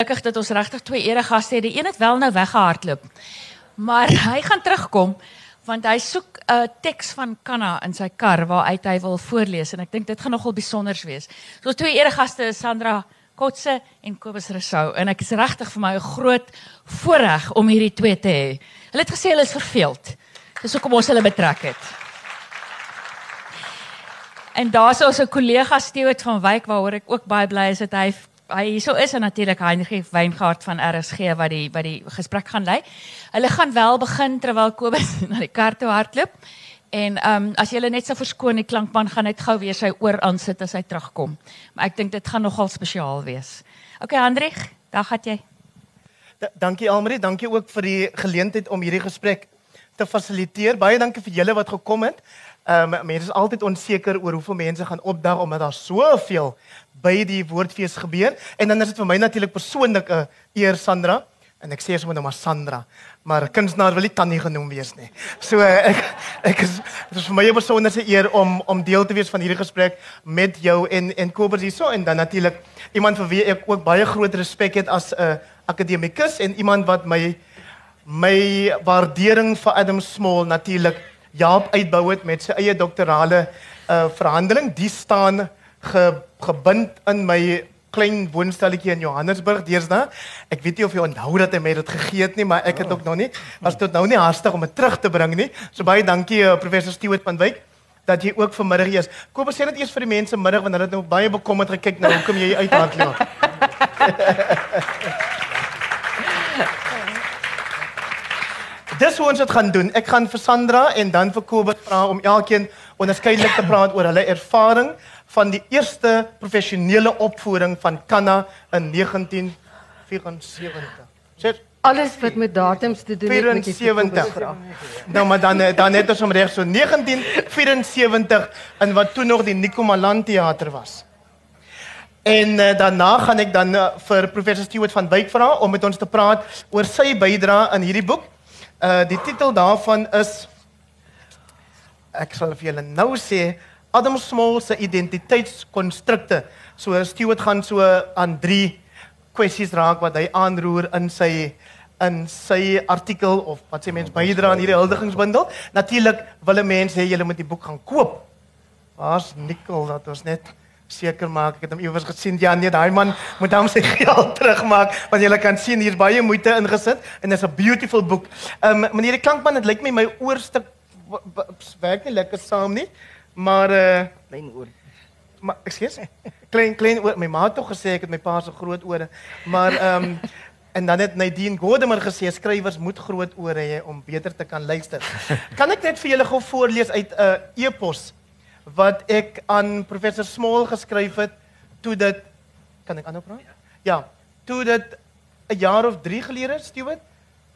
gelukkig dat ons regtig twee eregaste het. Die een het wel nou weggehardloop. Maar hy gaan terugkom want hy soek 'n uh, teks van Kanna in sy kar waaruit hy wil voorlees en ek dink dit gaan nogal besonders wees. So twee eregaste is Sandra Kotse en Kobus Resou en ek is regtig vir my 'n groot voorreg om hierdie twee te hê. Hulle het gesê hulle is verveeld. Dis hoekom ons hulle betrek het. En daar's ons 'n kollega Stewart van Wyk waaroor ek ook baie bly is dat hy hy hierso is en natuurlik Heinrich Weingart van RSG wat die wat die gesprek gaan lei. Hulle gaan wel begin terwyl Kobus na die kar toe hardloop. En ehm um, as jy net so verskoon die klankman gaan net gou weer sy oor aansit as hy terugkom. Maar ek dink dit gaan nogal spesiaal wees. OK Hendrik, daar gaan jy. Da dankie Almarie, dankie ook vir die geleentheid om hierdie gesprek te fasiliteer. Baie dankie vir julle wat gekom het. Ehm um, mense is altyd onseker oor hoeveel mense gaan opdag omdat daar soveel by die woordfees gebeur en dan is dit vir my natuurlik persoonlik 'n eer Sandra en ek sê sommer nou maar Sandra maar kunstenaar wil nie tannie genoem wees nie. So ek ek is dit is vir my 'n besondere eer om om deel te wees van hierdie gesprek met jou en en Kobus hierso en dan natuurlik iemand vir wie ek ook baie groot respek het as 'n uh, akademikus en iemand wat my my waardering vir Adam Small natuurlik Jaap uitbou het met sy eie doktorale uh verhandeling. Die staan ge, gebind in my klein woonstelletjie in Johannesburg deesdae. Ek weet nie of jy onthou dat hy my dit gegee het nie, maar ek het ook nog nie was tot nou nie haastig om dit terug te bring nie. So baie dankie uh, professor Stewart van Wyk dat jy ook vanmiddag hier is. Kom ons sê dit eers vir die mense middag want hulle het nou baie bekommerd gekyk na hoekom jy uithardloop. Dis hoe ons dit gaan doen. Ek gaan vir Sandra en dan vir Kobus vra om elkeen onderskeidelik te praat oor hulle ervaring van die eerste professionele opvoering van Kanna in 1974. Sê alles wat met datums te doen het met die 74. Nou maar dan dan het ons om reg so 1974 in wat toe nog die Nico Malan teater was. En uh, daarna gaan ek dan uh, vir professor Stewart van Wyk vra om met ons te praat oor sy bydrae in hierdie boek. Uh die titel daarvan is ek sal vir julle nou sê Adam Small se identiteitskonstrukte. So Stewart gaan so aan drie kwessies raak wat hy aanroer in sy in sy artikel of wat sê mense bydra aan hierdie huldigingsbundel. Natuurlik wil mense hê julle moet die boek gaan koop. Waar's Nicole dat ons net seker maak ek het hom iewers gesien ja nee daai man moet hom sy geld terugmaak want jy kan sien hier's baie moeite ingesit en is 'n beautiful boek. Ehm um, meneer die klankman dit lyk my my oorstuk werk nie lekker saam nie maar uh klein oor maar ekskuus klein klein oor my ma het tog gesê ek het my pa se groot ore maar ehm um, en dan het Nadine Godeman gesê skrywers moet groot ore hê om beter te kan luister. Kan ek net vir julle gou voorlees uit 'n uh, e-pos wat ek aan professor Small geskryf het toe dit kan ek aanhou praat? Ja, toe dit 'n jaar of 3 gelede Stewart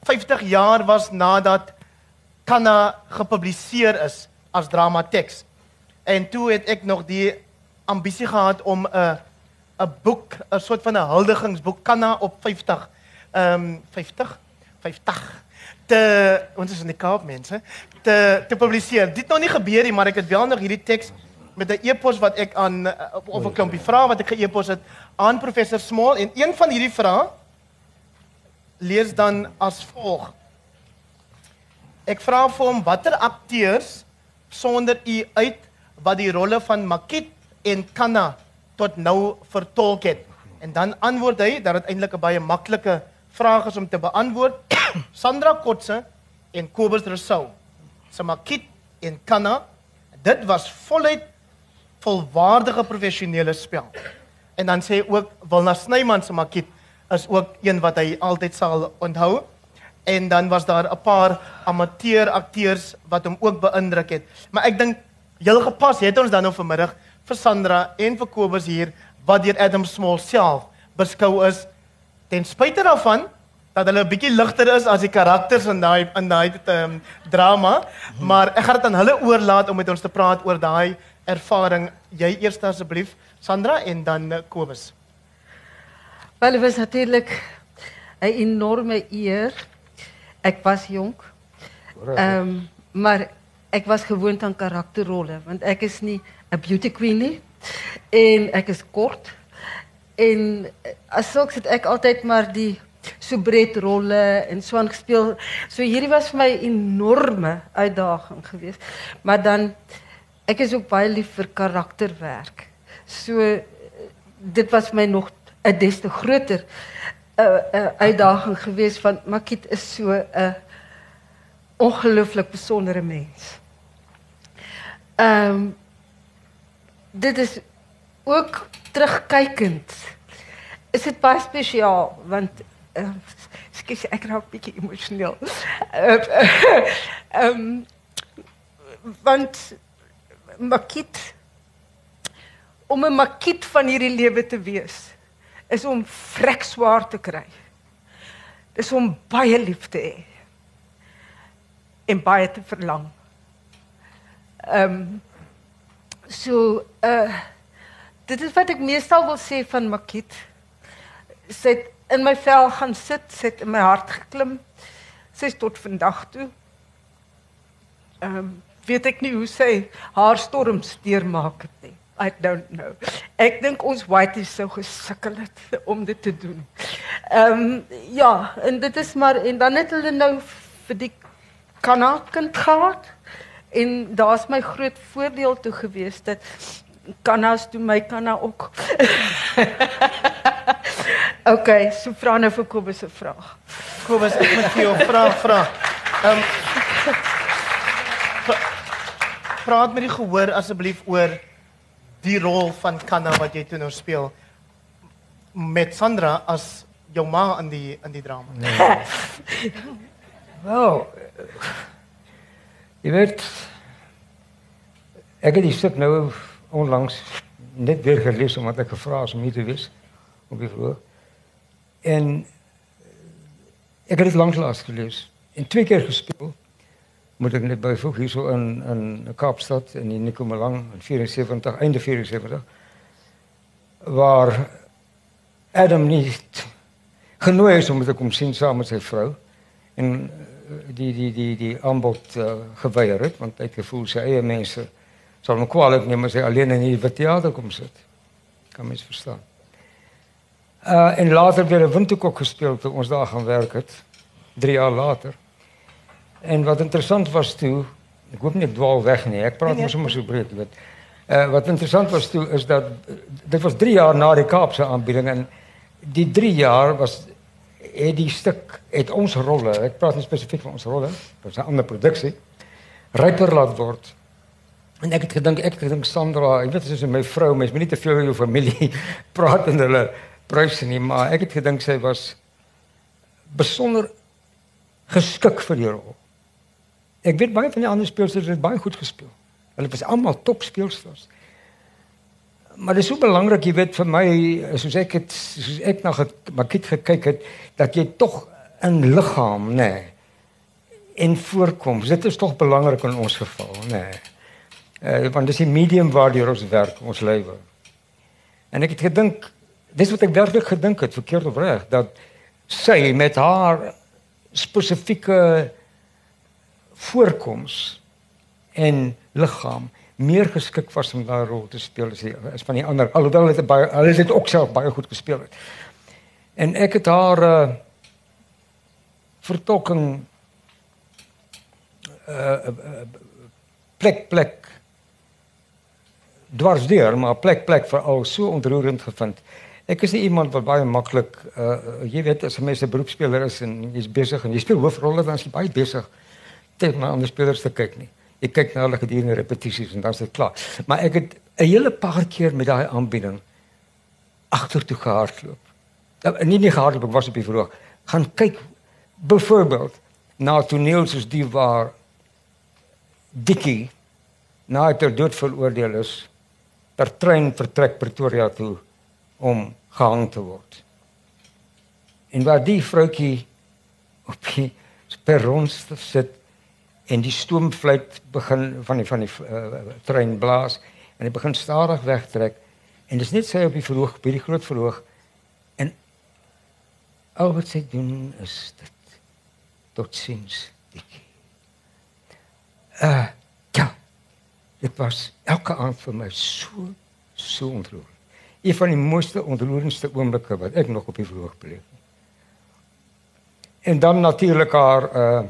50 jaar was nadat Kanna gepubliseer is as dramateks. En toe het ek nog die ambisie gehad om 'n 'n boek, 'n soort van 'n huldigingsboek Kanna op 50 ehm um, 50 50 te ons is in die Kaap mense te te publiseer. Dit nog nie gebeur nie, maar ek het wel nog hierdie teks met 'n e-pos wat ek aan of 'n klompie vrae wat ek ge-e-pos het aan professor Small en een van hierdie vrae lees dan as volg. Ek vra vir hom watter akteurs sonder u uit wat die rolle van Makit en Kanna tot nou vertolk het. En dan antwoord hy dat dit eintlik 'n baie maklike vraag is om te beantwoord. Sandra Kotse en Kobus Rousseau. Samakit en Kanna. Dit was voluit volwaardige professionele spel. En dan sê ook Wilna Snyman se Makit is ook een wat hy altyd sal onthou. En dan was daar 'n paar amateur akteurs wat hom ook beïndruk het. Maar ek dink heel gepas het ons dan nou vanmiddag vir Sandra en vir Kobus hier wat deur Adam Small self beskou is ten spyte daarvan dat hulle 'n bietjie ligter is as die karakters in daai in daai um, drama, maar ek gaan dit aan hulle oorlaat om met ons te praat oor daai ervaring. Jy eers asseblief, Sandra en dan uh, Kobus. Wel, dit was natuurlik 'n enorme eer. Ek was jonk. Ehm, um, maar ek was gewoond aan karakterrolle want ek is nie 'n beauty queen nie en ek is kort en as sulks het ek altyd maar die soubrette rolle en so aan gespeel. So hierdie was vir my 'n enorme uitdaging geweest. Maar dan ek is ook baie lief vir karakterwerk. So dit was my nog 'n des te groter 'n uh, uh, uitdaging geweest van Makit is so 'n uh, ongelooflik besondere mens. Ehm um, dit is ook terugkykend. Is dit baie spesiaal want uh, skus ek raak bietjie emosioneel. Ehm um, want Makit om 'n makiet van hierdie lewe te wees is om vrek swaar te kry. Dis om baie lief te hê en baie te verlang. Ehm um, so uh dit is wat ek meestal wil sê van makiet. Sit in my vel gaan sit, sit in my hart geklim. Sy's tot vandag toe. Ehm um, weet ek nie hoe sy haar storms deurmaak het nie. I don't know. Ek dink ons whiteys sou gesukkel het om dit te doen. Ehm um, ja, en dit is maar en dan het hulle nou vir die kanakind gehad en daar's my groot voordeel toe gewees dat kanas doen my kana ook. okay, so vra nou vir Kobus 'n vraag. Kobus, ek moet jou 'n vraag vra. Ehm praat met die gehoor asseblief oor die rol van Kanna wat jy toe nou speel met Sandra as jou ma in die in die drama. Nee. Wel, jy weet ek het die stuk nou onlangs net weer gelees omdat ek gevra is om hier te wees op die vloer. En ek het dit lank laas gelees en twee keer gespeel moet ek net byvoeg hierso in in Kaapstad in die Nico Malang in 74 einde 74 waar Adam nie genooi is om te kom sien saam met sy vrou en die die die die aanbod uh, geweier het want hy het gevoel sy eie mense sal hom kwaliek neem as hy alleen in die teater kom sit. Kan mens verstaan. Uh en later weer 'n windhoek gespeel toe ons daar gaan werk het 3 jaar later En wat interessant was toe, ek hoop nie ek dwaal weg nie. Ek praat nee, nee. mos sommer so breed, weet. Uh wat interessant was toe is dat dit was 3 jaar na die Kaapse aanbieding en die 3 jaar was het die stuk het ons rolle, ek praat nie spesifiek van ons rolle, dit was 'n ander produksie, ryper laat word. En ek het gedink ek het gedink Sandra, ek weet is my vrou, mens moet nie te veel oor jou familie praat en hulle pryse nie, maar ek het gedink sy was besonder geskik vir die rol. Ek weet baie van die ander speelsters het baie goed gespeel. Hulle was almal topspeelsters. Maar dit is so belangrik, jy weet vir my, soos ek het soos ek na Makit gekyk het, dat jy tog in liggaam, nê, nee, en voorkoms. Dit is tog belangrik in ons geval, nê. Nee. Uh, want dis die medium waardeur ons werk, ons lewe. En ek het gedink, dis wat ek werklik gedink het, verkeerd of reg, dat sy met haar spesifieke voorkoms en liggaam meer geskik was om daai rol te speel as die as van die ander alhoewel dit baie hulle het ook self baie goed gespeel het. En ek het haar uh vertolking uh, uh plek plek dwars deur maar plek plek vir al so ontroerend gevind. Ek is nie iemand wat baie maklik uh jy weet as 'n mens 'n beroepspeler is en jy's besig en jy speel hoofrolle dan is jy baie besig tyd na ander spelers te kyk nie. Ek kyk na hulle gedurende repetisies en dan dit klaar. Maar ek het 'n hele paar keer met daai aanbieding agtertoe gehardloop. Nou, nie nie gehardloop, ek was op die verhoog. Gaan kyk byvoorbeeld na toneel soos die waar Dickie na hy ter dood veroordeel is per trein vertrek Pretoria toe om gehang te word. En waar die vroutjie op die perron sit en die stoomfluit begin van die van die uh, trein blaas en hy begin stadig wegtrek. En dis net sy op die verhoog by die groot verhoog. En al wat sy doen is dit. Tot sins ek uh ja dit was elke aand vir my so so ontroerend. Een van die mooiste ontroerendste oomblikke wat ek nog op die verhoog beleef. En dan natuurlik haar uh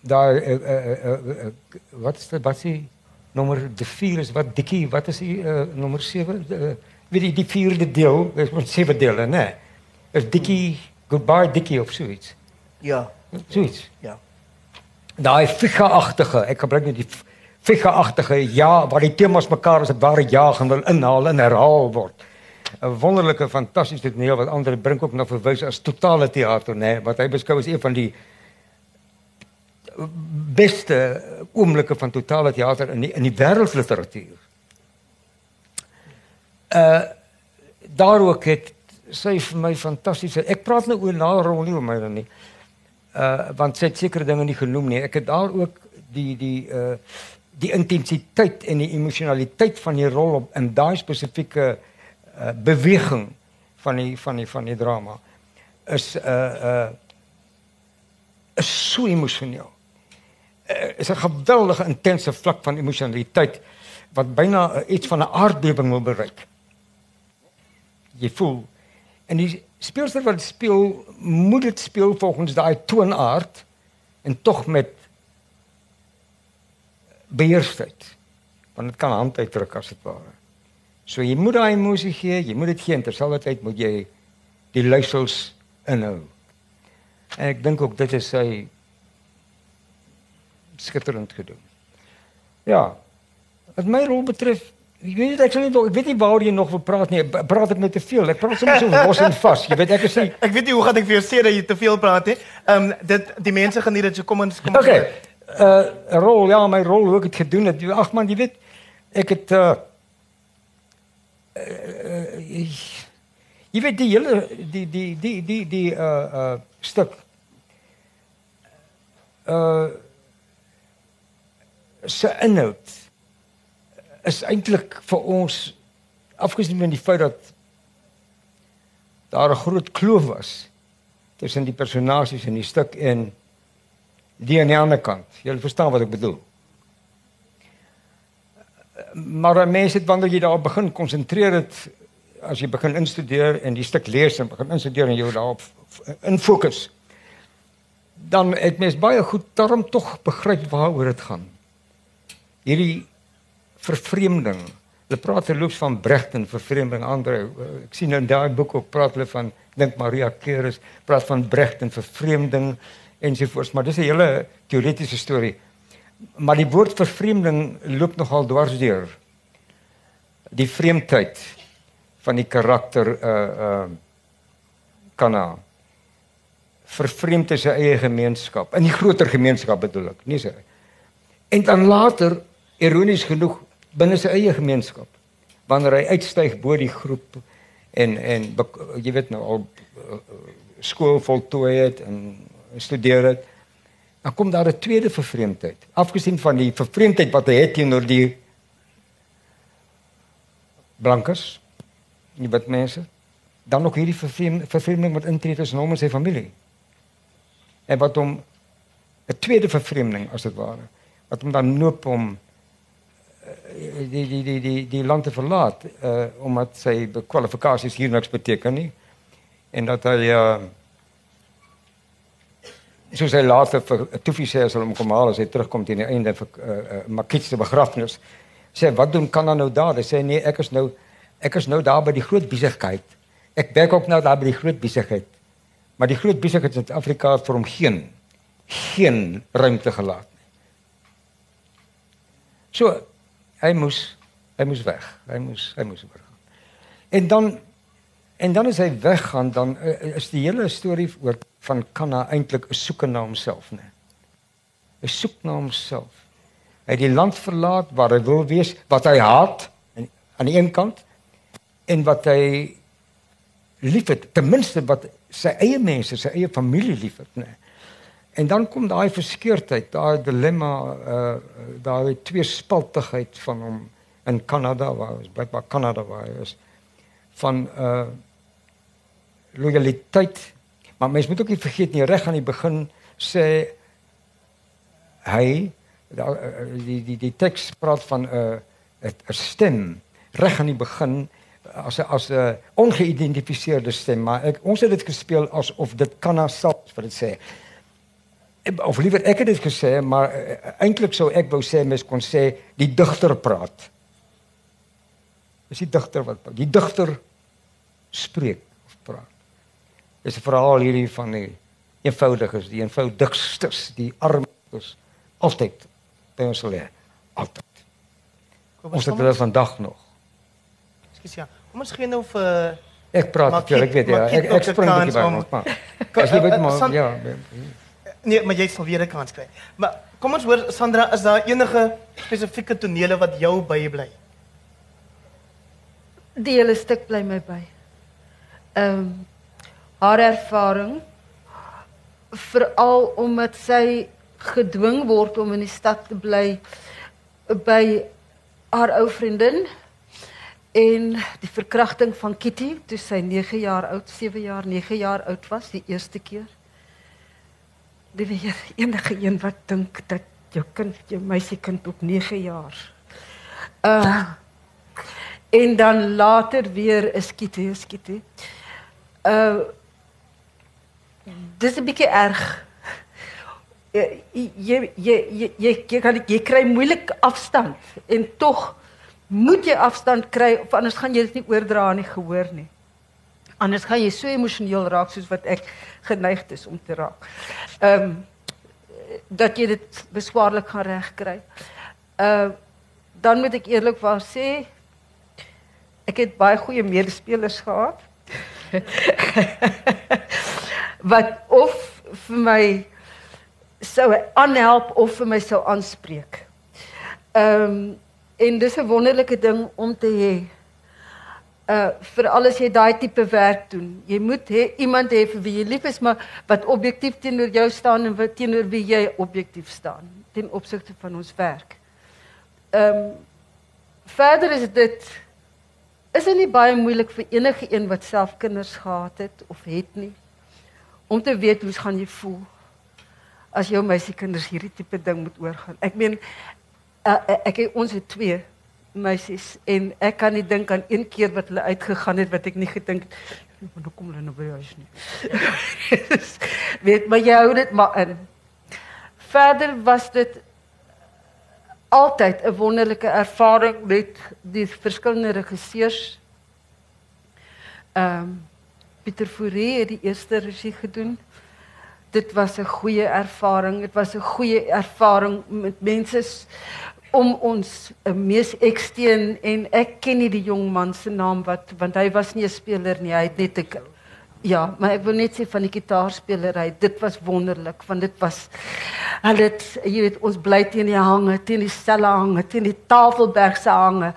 daai uh, uh, uh, uh, wat is dit wat is die nommer die 4 is wat dikkie wat is die uh, nommer 7 uh, weet jy die vierde deel is met sewe dele nê nee. is dikkie goodbye dikkie of so iets Ja. so iets Ja. daai fika-agtige ek gebruik net die fika-agtige ja waar die temas mekaar as 'n ware ja gaan wil inhaal en herhaal word 'n wonderlike fantastiese toneel wat ander brink ook na verwys as totale teater nê nee, wat hy beskou as een van die beste oomblikke van totale teater in die, in die wêreldliteratuur. Uh daar ook het sy vir my fantastiese ek praat nou oor na rol nie oor my dan nie. Uh want sy het sekere dinge nie genoem nie. Ek het daar ook die die uh die intensiteit en die emosionaliteit van die rol op in daai spesifieke uh beweging van die van die van die drama is uh uh is so emosioneel. Uh, is 'n geweldige intense vlak van emosionaliteit wat byna uh, iets van 'n aardbewing wil bereik. Jy voel en die speelster wat speel moet dit speel volgens daai toonaard en tog met beheersheid. Want dit kan hand uitdruk as dit ware. So jy moet daai emosie gee, jy moet dit gee en terselfdertyd moet jy die luisters inhou. En ek dink ook dit is sy skitterend gedoen. Ja. Wat my rol betref, ek weet nie ek sal nie ek weet nie waaroor jy nog wil praat nie. Praat ek net te veel? Ek praat soms so los en vas. Jy weet ek is nie Ek weet nie hoe gaan ek jou sê dat jy te veel praat nie. Ehm um, dit die mense geniet dit so kom ons kom Okay. Uh 'n rol, ja, my rol hoe ek dit gedoen het. Ag man, jy weet ek het uh, uh jy weet die hele die die die die die uh uh stuk uh se inhoud is eintlik vir ons afgesien van die feit dat daar 'n groot kloof was tussen die personages in die stuk en die aan die ander kant. Jy verstaan wat ek bedoel. Maar mense het wanneer jy daarop begin konsentreer het as jy begin instudeer en die stuk lees en begin instudeer en jy daarop in fokus dan het mens baie goed term tog begryp waaroor dit gaan. Hierdie vervreemding. Hulle praat terloops van Brecht en vervreemding ander. Ek sien in daai boek ook praat hulle van dink Maria Keres praat van Brecht en vervreemding ensovoorts, maar dis 'n hele teoretiese storie. Maar die woord vervreemding loop nogal dwars deur. Die vreemdheid van die karakter uh uh kana vervreemd is sy eie gemeenskap, in die groter gemeenskap bedoel ek, nie sy. En dan later ironies genoeg binne sy eie gemeenskap wanneer hy uitstyg bo die groep en en jy weet nou al uh, skool voltooi het en studeer het dan kom daar 'n tweede vervreemdheid. Afgesien van die vervreemdheid wat hy het teenoor die blankers die wit mense dan nog hierdie vervreemding, vervreemding wat intree tussen hom en sy familie. En wat hom 'n tweede vervreemding as dit ware wat hom dan noop om die die die die die land te verlaat uh omdat sy kwalifikasies hier niks beteken nie. En dat hy uh soos hy later vir Toefie sê as hulle hom kom haal as hy terugkom teen die einde vir uh, uh Makits se begrafnis sê wat doen kan dan nou daar? Hy sê nee ek is nou ek is nou daar by die groot besigheid ek werk ook nou daar by die groot besigheid maar die groot besigheid in Suid-Afrika het vir hom geen geen ruimte gelaat nie. So hy moes hy moes weg. Hy moes hy moes oorgaan. En dan en dan as hy weggaan dan uh, is die hele storie oor van Kanna eintlik 'n soeke na homself nê 'n soek na homself hy het die land verlaat waar hy wil wees wat hy haat aan die een kant en wat hy liefhet ten minste wat sy eie mense sy eie familie liefhet nê En dan kom daai verskeurdheid, daai dilemma, uh daai tweespaltigheid van hom in Kanada waar is blykbaar Kanada waar is van uh lojaliteit. Maar mens moet ook nie vergeet nie reg aan die begin sê hy da, die die die teks praat van 'n uh, 'n stem reg aan die begin as as 'n ongeïdentifiseerde stem, maar ek ons het dit gespeel asof dit Kanna self vir dit sê. Of liewer ek het dit gesê, maar uh, eintlik sou ek wou sê mens kon sê die digter praat. Dis die digter wat die digter spreek of praat. Dis 'n verhaal hierdie van die eenvoudiges, die eenvoudigstes, die armes altyd by ons lê. Altyd. Ons het hulle vandag nog. Ekskuus ja. Kom ons gee nou vir Ek praat met julle, ek weet ja, ek ek spring 'n bietjie by om- ons maar. As jy weet maar ja, Nee, maar jy sal weer 'n kans kry. Maar kom ons hoor Sandra, is daar enige spesifieke tonele wat jou bybly? Die hele stuk bly my by. Ehm um, haar ervaring veral omdat sy gedwing word om in die stad te bly by haar ou vriendin en die verkrachting van Kitty toe sy 9 jaar oud, 7 jaar, 9 jaar oud was die eerste keer. Die weer enige een wat dink dat jou kind, jou meisiekind op 9 jaar. Uh en dan later weer is Kitty, is Kitty. Uh dis 'n bietjie erg. Jy jy jy, jy, jy kan jy kry moeilik afstand en tog moet jy afstand kry of anders gaan jy dit nie oordra aan die gehoor nie. Anders gaan jy so emosioneel raak soos wat ek geneig is om te raak. Ehm um, dat jy dit beswaarlik gaan regkry. Uh dan moet ek eerlikwaar sê ek het baie goeie medespelers gehad. wat of vir my sou aanhelp of vir my sou aanspreek. Ehm um, en dis 'n wonderlike ding om te hê. Uh vir alles jy daai tipe werk doen. Jy moet hê iemand hê vir wie jy lief is, maar wat objektief teenoor jou staan en wat teenoor wie jy objektief staan ten opsigte van ons werk. Ehm um, verder is dit is dit nie baie moeilik vir enige een wat self kinders gehad het of het nie om te weet hoe gaan jy voel as jou meisiekinders hierdie tipe ding moet oorgaan. Ek meen uh, ek het ons het twee meisies en ek kan nie dink aan een keer wat hulle uitgegaan het wat ek nie gedink het maar nou kom hulle nou by huis nie. weet maar jy hou dit maar in. Verder was dit altyd 'n wonderlike ervaring met die verskillende regisseurs. Ehm Pieter Fourie het die eerste regie gedoen. Dit was 'n goeie ervaring. Dit was 'n goeie ervaring met mense om ons 'n mees eksteen en ek ken nie die jong man se naam wat want hy was nie 'n speler nie. Hy het net 'n Ja, maar ek wil net sê van die gitaarspelerry, dit was wonderlik want dit was hulle het jy weet ons bly teen die hange, teen die selle hange, teen die Tafelberg se hange.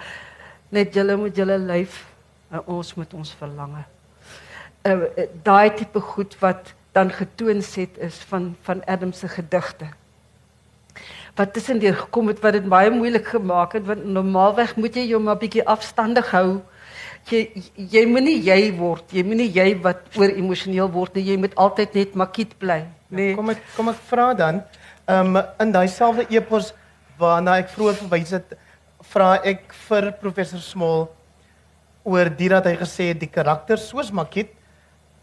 Net julle moet julle lyf en ons moet ons verlange. Uh daai tipe goed wat dan getoon set is van van Adam se gedigte. Wat tussendeur gekom het wat dit baie moeilik gemaak het want normaalweg moet jy jou maar bietjie afstandig hou jy jy moenie jy word. Jy moenie jy wat oor emosioneel word nie. Jy moet altyd net makiet bly, nê? Nee. Kom ek kom ek vra dan, ehm um, in daai selfde epos waarna ek vroeër verwys het, vra ek vir professor Smol oor dit dat hy gesê het die karakter soos Makiet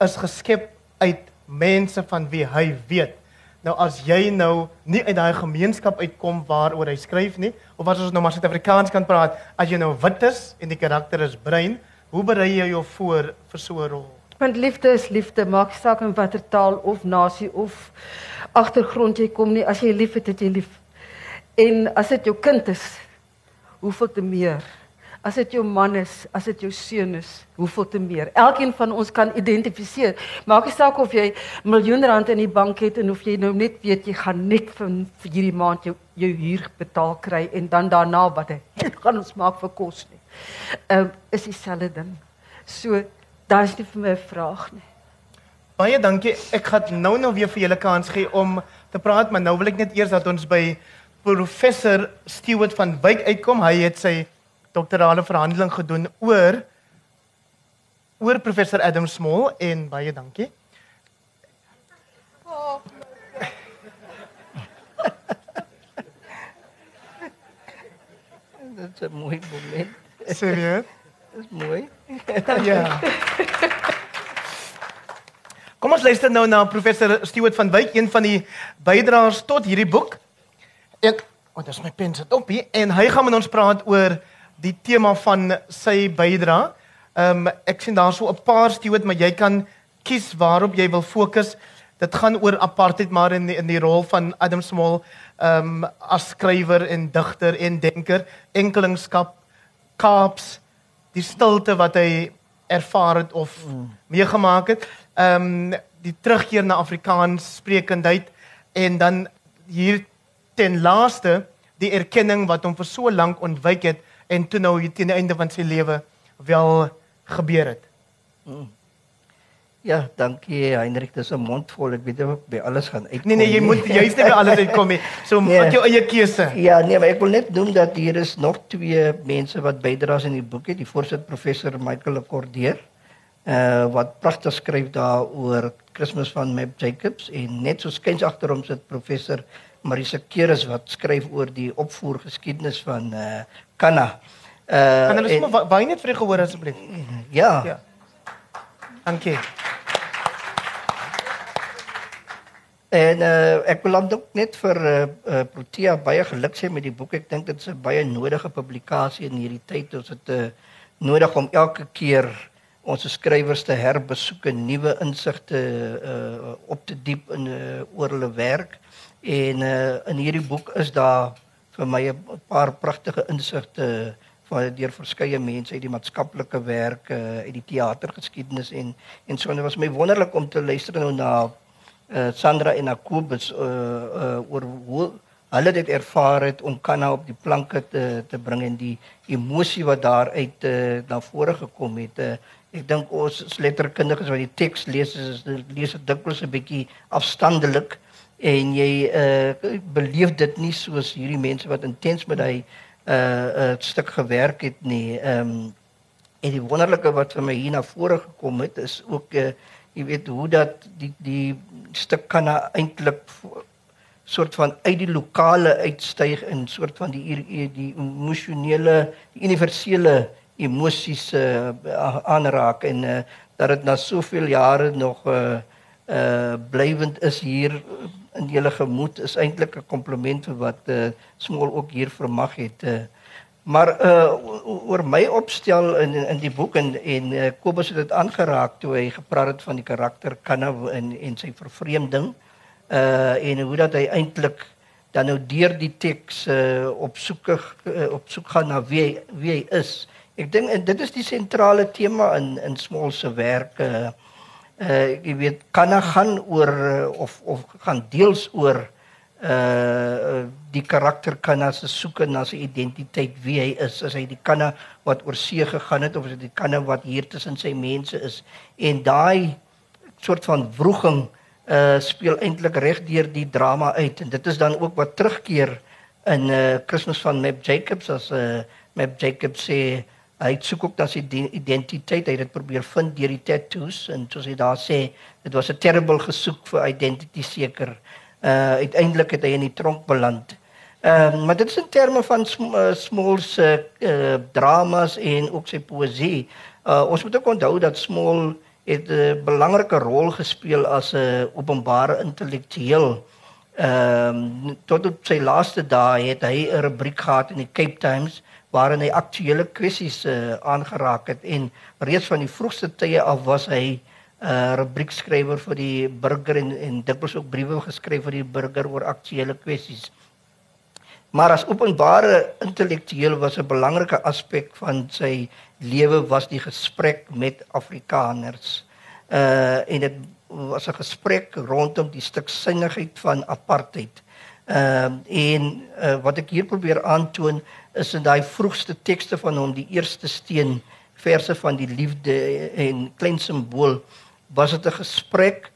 is geskep uit mense van wie hy weet. Nou as jy nou nie uit daai gemeenskap uitkom waaroor hy skryf nie, of as ons nou maar Suid-Afrikaans kan praat, as jy nou wit is en die karakter is bruin, hoe berei jy jou voor vir so 'n rol? Want liefde is liefde, maak saak in watter taal of nasie of agtergrond jy kom nie. As jy lief het, het jy lief. En as dit jou kind is, hoeveel te meer. As dit jou man is, as dit jou seun is, hoeveel te meer. Elkeen van ons kan identifiseer. Maak nie saak of jy miljoen rand in die bank het en of jy nou net weet jy gaan net vir, vir hierdie maand jou jou huur betaal kry en dan daarna wat hy gaan ons maak vir kos nie. Ehm uh, is dieselfde ding. So daar is nie vir my 'n vraag nie. Baie dankie. Ek gaan nou nou weer vir julle kans gee om te praat, maar nou wil ek net eers dat ons by professor Stewart van Wyk uitkom. Hy het sy doktorale verhandeling gedoen oor oor professor Adam Small en baie dankie. Dit is 'n mooi moment. Serieus? Dis mooi. Ja. Kom ons luister nou na professor Stewart van Wyk, een van die bydraers tot hierdie boek. Wat oh, is my pen sit op hier en hy gaan met ons praat oor die tema van sy bydra. Ehm um, ek sien daar so 'n paar Stewart, maar jy kan kies waarop jy wil fokus. Dit gaan oor apartheid maar in die, in die rol van Adam Small ehm um, as skrywer en digter en denker, enkelingskap, Kaaps, die stilte wat hy ervaar het of mm. meegemaak het. Ehm um, die terugkeer na Afrikaans sprekendheid en dan hier ten laaste die erkenning wat hom vir so lank ontwyk het en toe nou hier teen die einde van sy lewe wel gebeur het. Mm. Ja, dankie Heinrich, dis 'n mond vol. Ek weet nie of by alles gaan uitkom. Nee nee, jy moet jy's nie by alles uitkom nie. So nee. maak jou eie keuse. Ja, nee, maar ek wil net noem dat hier is nog twee mense wat bydraes in die boek het. Die voorsitter professor Michael Cordeer uh wat pragtig skryf daaroor Kersfees van Map Jacobs en net so skuins agter hom sit professor Marisa Keres wat skryf oor die opvoergeskiedenis van uh Kanna. Uh Kan hulle sommer baie net vir gehoor asseblief? Ja. Ja. Dankie. En uh, ek wil dan net vir uh, uh, Protea baie geluk sê met die boek. Ek dink dit is 'n baie nodige publikasie in hierdie tyd. Ons het uh, nodig om elke keer ons skrywers te herbesoek en nuwe insigte uh, op te diep in uh, oor hulle werk. En uh, in hierdie boek is daar vir my 'n paar pragtige insigte uh, van deur verskeie mense uit die maatskaplike werk uh, uit die teatergeskiedenis en en so en dit was my wonderlik om te luister nou na uh, Sandra en Akobus uh, uh, oor hoe hulle dit ervaar het om Kanna op die planke te te bring en die emosie wat daar uit uh, na vore gekom het. Uh, ek dink ons letterkundiges wat die teks lees is lees dit dikwels 'n bietjie afstandelik en jy uh, beleef dit nie soos hierdie mense wat intens met hy 'n uh, 'n uh, stuk gewerk het nie. Ehm um, en die wonderlike wat vir my hier na vore gekom het is ook uh, jy weet hoe dat die die stuk kan eintlik soort van uit die lokale uitstyg in soort van die die emosionele die universele emosies uh, aanraak en uh, dat dit na soveel jare nog uh, uh blywend is hier in julle gemoed is eintlik 'n kompliment vir wat eh uh, Smol ook hier vermag het. Uh, maar uh, oor my opstel in in die boek en en uh, Kobus het dit aangeraak toe hy gepraat het van die karakter Kanna en en sy vervreemding. Uh, en hoe dat hy eintlik dan nou deur die teks uh, op soek uh, op soek gaan na wie wie hy is. Ek dink dit is die sentrale tema in in Smol se werk uh, uh jy weet kan gaan oor uh, of of gaan deels oor uh die karakter kan as soek na sy identiteit wie hy is. As hy die kanne wat oor see gegaan het of is dit die kanne wat hier tussen sy mense is. En daai soort van wroging uh speel eintlik reg deur die drama uit. En dit is dan ook wat terugkeer in uh Christmas van Map Jacobs as uh Map Jacobs sê uh Hy soek ook na sy identiteit. Hy het dit probeer vind deur die tattoos en soos hy daar sê, dit was 'n terrible gesoek vir identity seker. Uh uiteindelik het hy in die tronk beland. Ehm uh, maar dit is in terme van sm uh, Small se uh, dramas en ook sy poësie. Uh ons moet ook onthou dat Small het 'n uh, belangrike rol gespeel as 'n uh, openbare intellektueel. Ehm um, tot op sy laaste dae het hy 'n rubriek gehad in die Cape Times waarin hy aktuelle kwessies uh, aangeraak het en reeds van die vroegste tye af was hy 'n uh, eh, rubriekskrywer vir die burger en en dikwels ook briewe geskryf vir die burger oor aktuelle kwessies. Maar as openbare intellektueel was 'n belangrike aspek van sy lewe was die gesprek met Afrikaners. Uh en dit was 'n gesprek rondom die stuksinnigheid van apartheid. Ehm uh, en uh, wat ek hier probeer aantoon is in daai vroegste tekste van hom die eerste steen verse van die liefde en klein simbool was dit 'n gesprek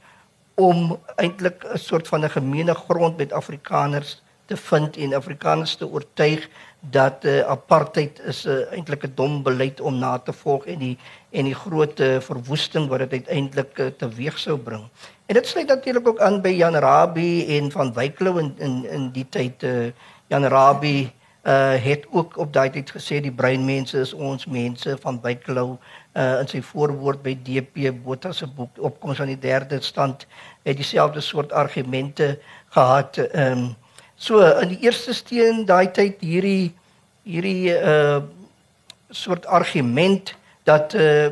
om eintlik 'n soort van 'n gemeene grond met Afrikaners te vind en Afrikaners te oortuig dat uh, apartheid is uh, eintlik 'n dom beleid om na te volg en die en die groot uh, verwoesting wat dit uiteindelik uh, teweeg sou bring. En dit sluit natuurlik ook aan by Jan Rabie en van Wyklou in in in die tyd uh, Jan Rabie uh het ook op daai tyd gesê die breinmense is ons mense van Byklou uh in sy voorwoord by DP Botha se boek opkoms aan die derde stand het dieselfde soort argumente gehad. Ehm um, so in die eerste steen daai tyd hierdie hierdie uh soort argument dat uh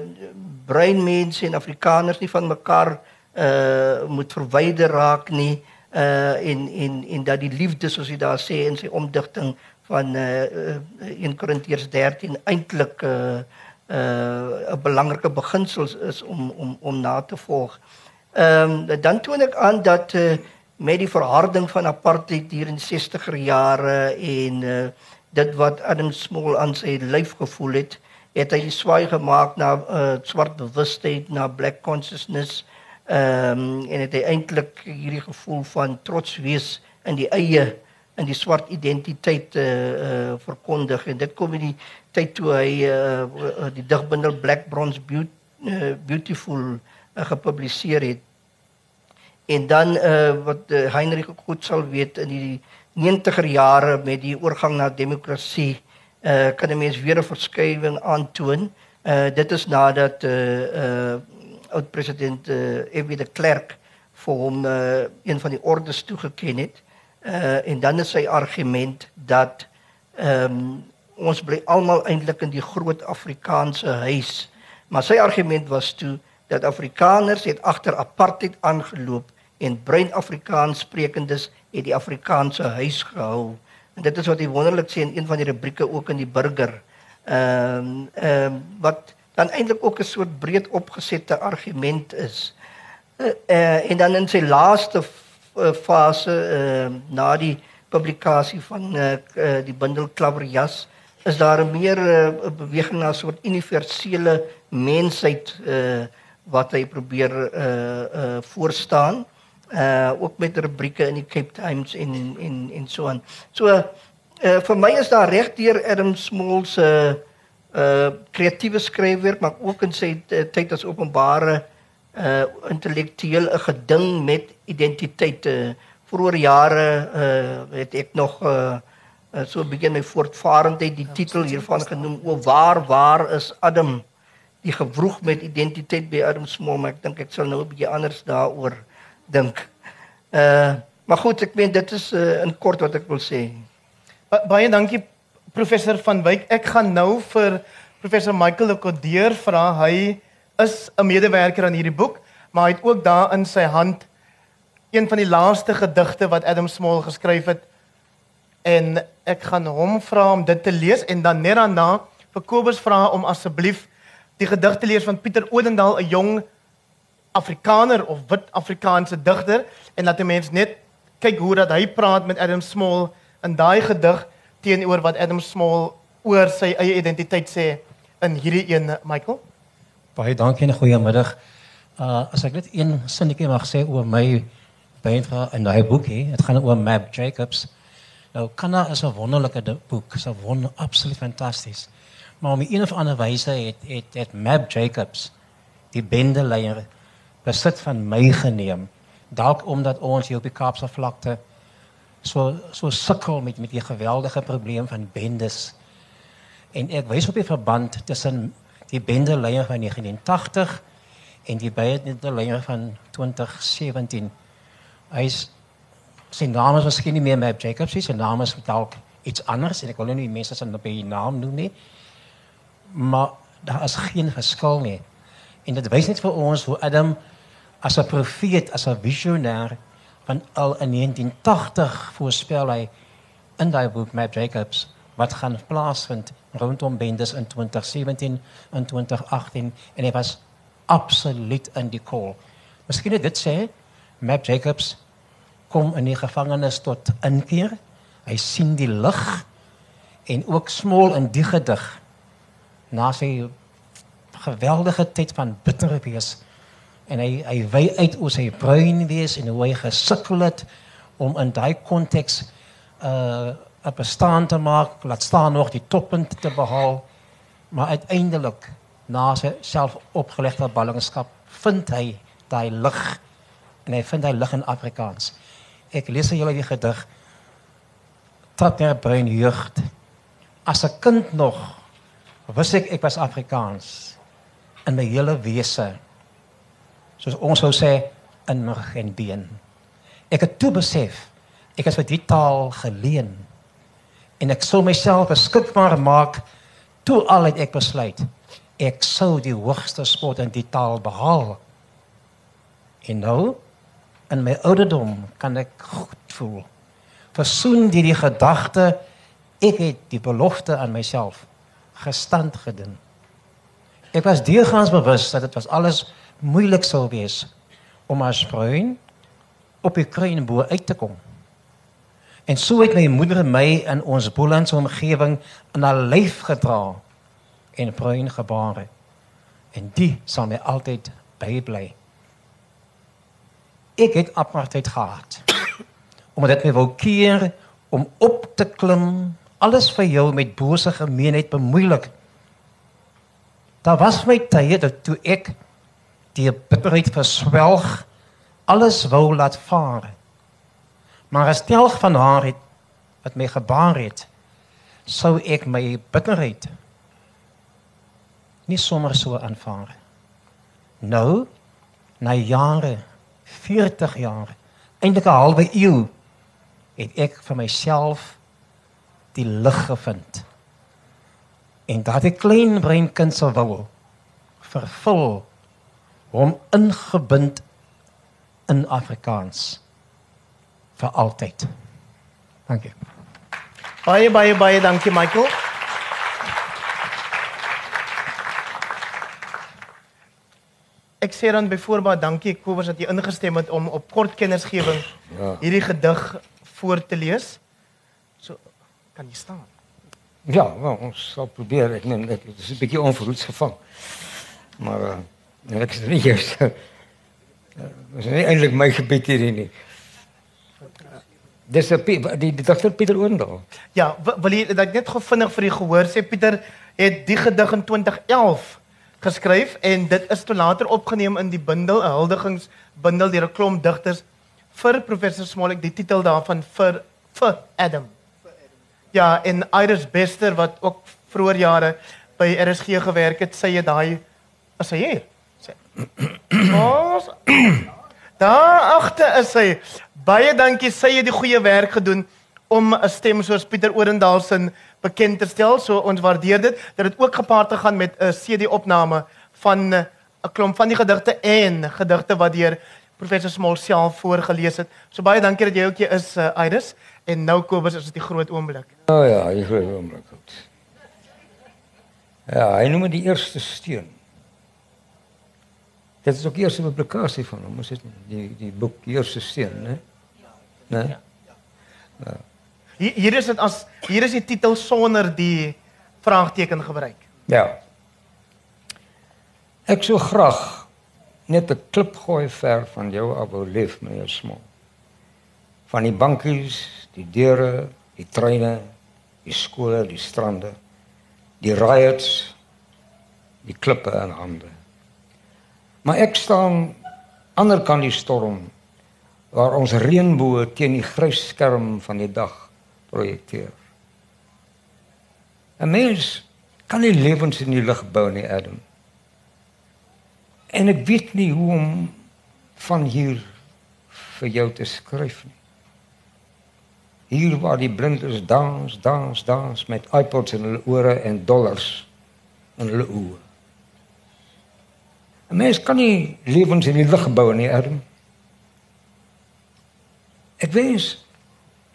breinmense en Afrikaners nie van mekaar uh moet verwyder raak nie uh en en en dat die liefde soos hy daar sê in sy omdigting van uh 1 Korintiërs 13 eintlik uh uh 'n belangrike beginsel is om om om na te volg. Ehm um, dan toon ek aan dat uh met die verharding van apartheid hier in 60er jare en uh dit wat Adam Small aan sy lyf gevoel het, het hy swaai gemaak na uh swart bewustheid, na black consciousness. Ehm um, en het hy eintlik hierdie gevoel van trots wees in die eie in die swart identiteit uh, uh verkondig en dit kom in die tyd toe hy uh, die digbundel Black Bronze Be uh, Beautiful uh, gepubliseer het. En dan uh wat uh, Heinrich goed sal weet in die 90er jare met die oorgang na demokrasie uh kan 'n mens weer 'n verskywing aantoon. Uh dit is nadat uh uh oud president uh F.W. de Klerk vir hom uh een van die ordes toegeken het. Uh en dan is sy argument dat ehm um, ons bly almal eintlik in die groot Afrikaanse huis. Maar sy argument was toe dat Afrikaners het agter apartheid aangeloop en bruin Afrikaans sprekendes het die Afrikaanse huis gehou. En dit is wat hy wonderlik sê in een van die rubrieke ook in die burger. Ehm um, ehm um, wat dan eintlik ook 'n soort breed opgesette argument is. Uh, uh, en dan in sy laaste fase uh, na die publikasie van uh, die bundel Klaverjas is daar 'n meer uh, beweging na 'n soort universele mensheid uh, wat hy probeer uh, uh, voorstaan uh, ook met rubrieke in die Cape Times en en en so aan. So uh, vir my is daar regdeur Adam Small se uh, kreatiewe skryfwerk maar ook in sy tyd as openbare uh intellektueel 'n geding met identiteit. Uh, vroeger jare uh het ek nog uh, so begin my voortvarendheid die titel hiervan genoem o waar waar is Adam die gewroeg met identiteit by Adam Small maar ek dink ek sal nou 'n bietjie anders daaroor dink. Uh maar goed, ek meen dit is uh, in kort wat ek wil sê. Ba baie dankie professor van Wyk. Ek gaan nou vir professor Michael Lekodeur vra hy is 'n medewerker aan hierdie boek, maar hy het ook daar in sy hand een van die laaste gedigte wat Adam Small geskryf het. En ek gaan hom vra om dit te lees en dan net daarna vir Kobus vra om asseblief die gedig te lees van Pieter Odendaal, 'n jong Afrikaner of wit Afrikaanse digter en laat die mens net kyk hoe dat hy praat met Adam Small in daai gedig teenoor wat Adam Small oor sy eie identiteit sê in hierdie een Michael. Baie dankie en goeiemiddag. Uh as ek net een sinnetjie mag sê oor my bydrae in daai boekie, dit gaan oor Mab Jacobs. Nou Kanna is 'n wonderlike boek, is 'n wonder absoluut fantasties. Maar om een of ander wyse het het het Mab Jacobs die bendeleier besit van my geneem. Dalk omdat ons hier op die Kaapse vlakte so so sukkel met met die geweldige probleem van bendes. En ek wys op die verband tussen die bendeleier van 1980 en die bendeleier van 2017. Hy's sy naam is miskien nie meer Mab Jacobs nie, sy naam is dalk iets anders en ek wil nie die mense se naam noem nie. Maar daar is geen verskil nie. En dit wys net vir ons hoe Adam as 'n profeet, as 'n visionêr van al in 1980 voorspel hy in daai boek Mab Jacobs wat gaan plaasvind rondom bendes in 2017 en 2018 en hy was absoluut in die call. Miskien dit sê Map Jacobs kom in die gevangenis tot inkeer. Hy sien die lig en ook smol in die gedig na sy geweldige tyd van bitter wees en hy hy wy uit oor sy bruin wees en hoe hy gesukkel het om in daai konteks uh 'n bestaan te maak, laat staan nog die toppunt te behaal. Maar uiteindelik na sy self opgelegde ballingskap vind hy daai lig en hy vind hy lig in Afrikaans. Ek lees vir julle die gedig Trap der bruin jeugd As 'n kind nog wist ek ek was Afrikaans in my hele wese. Soos ons sou sê in my en been. Ek het toe besef ek is vir die taal geleen en ek sou myself beskikbaar maak toe al het ek besluit ek sou die hoogste spot in die taal behaal. En nou in my ouderdom kan ek goed voel. Versoen deur die gedagte ek het die belofte aan myself gestand gedoen. Ek was deurgaans bewus dat dit was alles moeilik sou wees om as bruin op die kruinboom uit te kom. En so het my moeder my in ons boelandse omgewing in haar lyf gedra en bruin gebare. En die sal my altyd bybly. Ek het apartheid gehad. Omdat dit my wou keer om op te klim, alles vir jou met bose gemeenheid bemoeilik. Daar was my tye dat toe ek die bitterheid verswelg, alles wou laat vaar. Maar as telg van haar het wat my gebaar het, sou ek my bitterheid nie sommer so aanvaar. Nou, na jare, 40 jaar, eintlik 'n halwe eeu, het ek vir myself die lig gevind. En daardie klein breinkind se wil vervul hom ingebind in Afrikaans vir altyd. Dankie. Baie baie baie dankie Michael. Ek sê dan byvoorbeeld dankie Kobus dat jy ingestem het om op kort kennisgewing Ja. hierdie gedig voor te lees. So kan jy staan. Ja, wel, ons sal probeer. Ek neem dit is 'n bietjie onverhoeds gevang. Maar uh, ek is nie eers uh, is nie eintlik my gebied hierdie nie. Dis 'n Pie- die die dokter Pieter Oendal. Ja, wi- wil jy dat net gou vinnig vir die gehoor sê Pieter het die gedig in 2011 geskryf en dit is toe later opgeneem in die bundel 'n huldigingsbundel deur 'n klomp digters vir professor Smolik die titel daarvan vir vir Adam. Ja, en Iris Bester wat ook vroeër jare by RSG gewerk het, sy het daai as hy hier. Sê. Ons Daar agter is hy. Baie dankie. Sy het die goeie werk gedoen om 'n stem soos Pieter Orendaal se bekend te stel. So ons waardeer dit dat dit ook gepaard te gaan met 'n CD-opname van eh, 'n klomp van die gedigte en gedigte wat deur professor Smol self voorgeles het. So baie dankie dat jy ook hier is, uh, Iris. En nou Kobus, is dit die groot oomblik. O oh, ja, die groot oomblik goed. Ja, hy noem dit die eerste steen. Dit is ook die eerste publikasie van hom, is dit nie? die die boek die eerste steen, né? Né? Hier, hier is dit as hier is die titel sonder die vraagteken gebruik. Ja. Ek sou graag net 'n klip gooi ver van jou af wou leef, meneer Smol. Van die bankies, die deure, die treine, die skole, die strande, die riots, die klippe in hande. Maar ek staan ander kant die storm waar ons reënboë teen die grys skerm van die dag projekteer. 'n Mens kan nie lewens in die lug bou nie, Adam. En ek weet nie hoe om van hier vir jou te skryf nie. Hier waar die blindes dans, dans, dans met iPods in hulle ore en dollars in hulle oë. 'n Mens kan nie lewens in die lug bou nie, Adam. Ek wens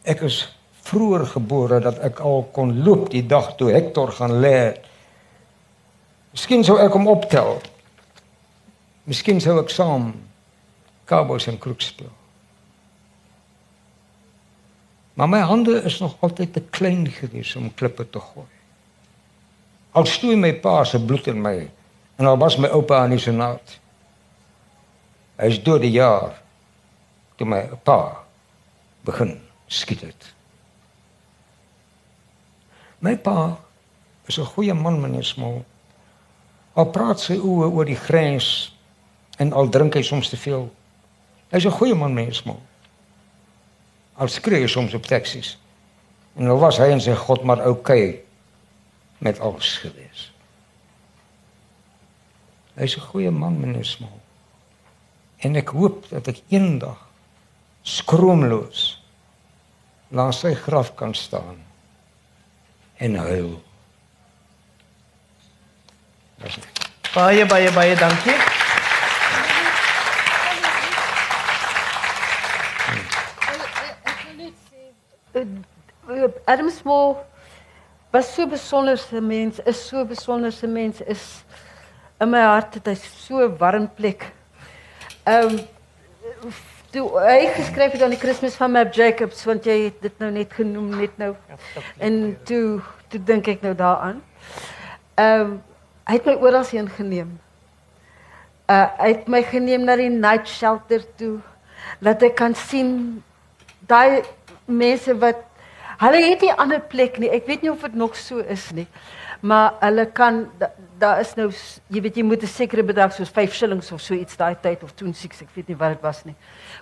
ek is vroeër gebore dat ek al kon loop die dag toe Hector gaan lê. Miskien sou ek hom optel. Miskien sou ek saam Cowboys en Kroeg speel. Maar my hande is nog altyd te klein gewees om klippe te gooi. Al stoei my pa se bloed in my en al was my oupa aan die senaat. Hy is dood die jaar toe my pa begin skiet het. My pa is 'n goeie man, meneer Smol. Al praat sy oë oor die grens en al drink hy soms te veel. Hy's 'n goeie man, meneer Smol. Al skree hy soms op taksies. En nou was hy en sy God maar oukei met alles gewees. Hy's 'n goeie man, meneer Smal. En ek hoop dat ek eendag skroomloos langs sy graf kan staan en huil. Dis Baie baie baie dankie. Uh, Adam Small was so 'n besonderse mens, is so 'n besonderse mens, is in my hart het hy so warm plek. Ehm um, toe hy geskryf het aan die Kersfees van Map Jacobs want jy het dit nou net genoem net nou. En toe toe dink ek nou daaraan. Ehm um, hy het my oral heen geneem. Uh hy het my geneem na die night shelter toe dat ek kan sien daai mense wat hulle het nie ander plek nie. Ek weet nie of dit nog so is nie. Maar hulle kan daar is nou jy weet jy moet 'n sekere bedrag soos 5 shillings of so iets daai tyd of toen siek ek weet nie wat dit was nie.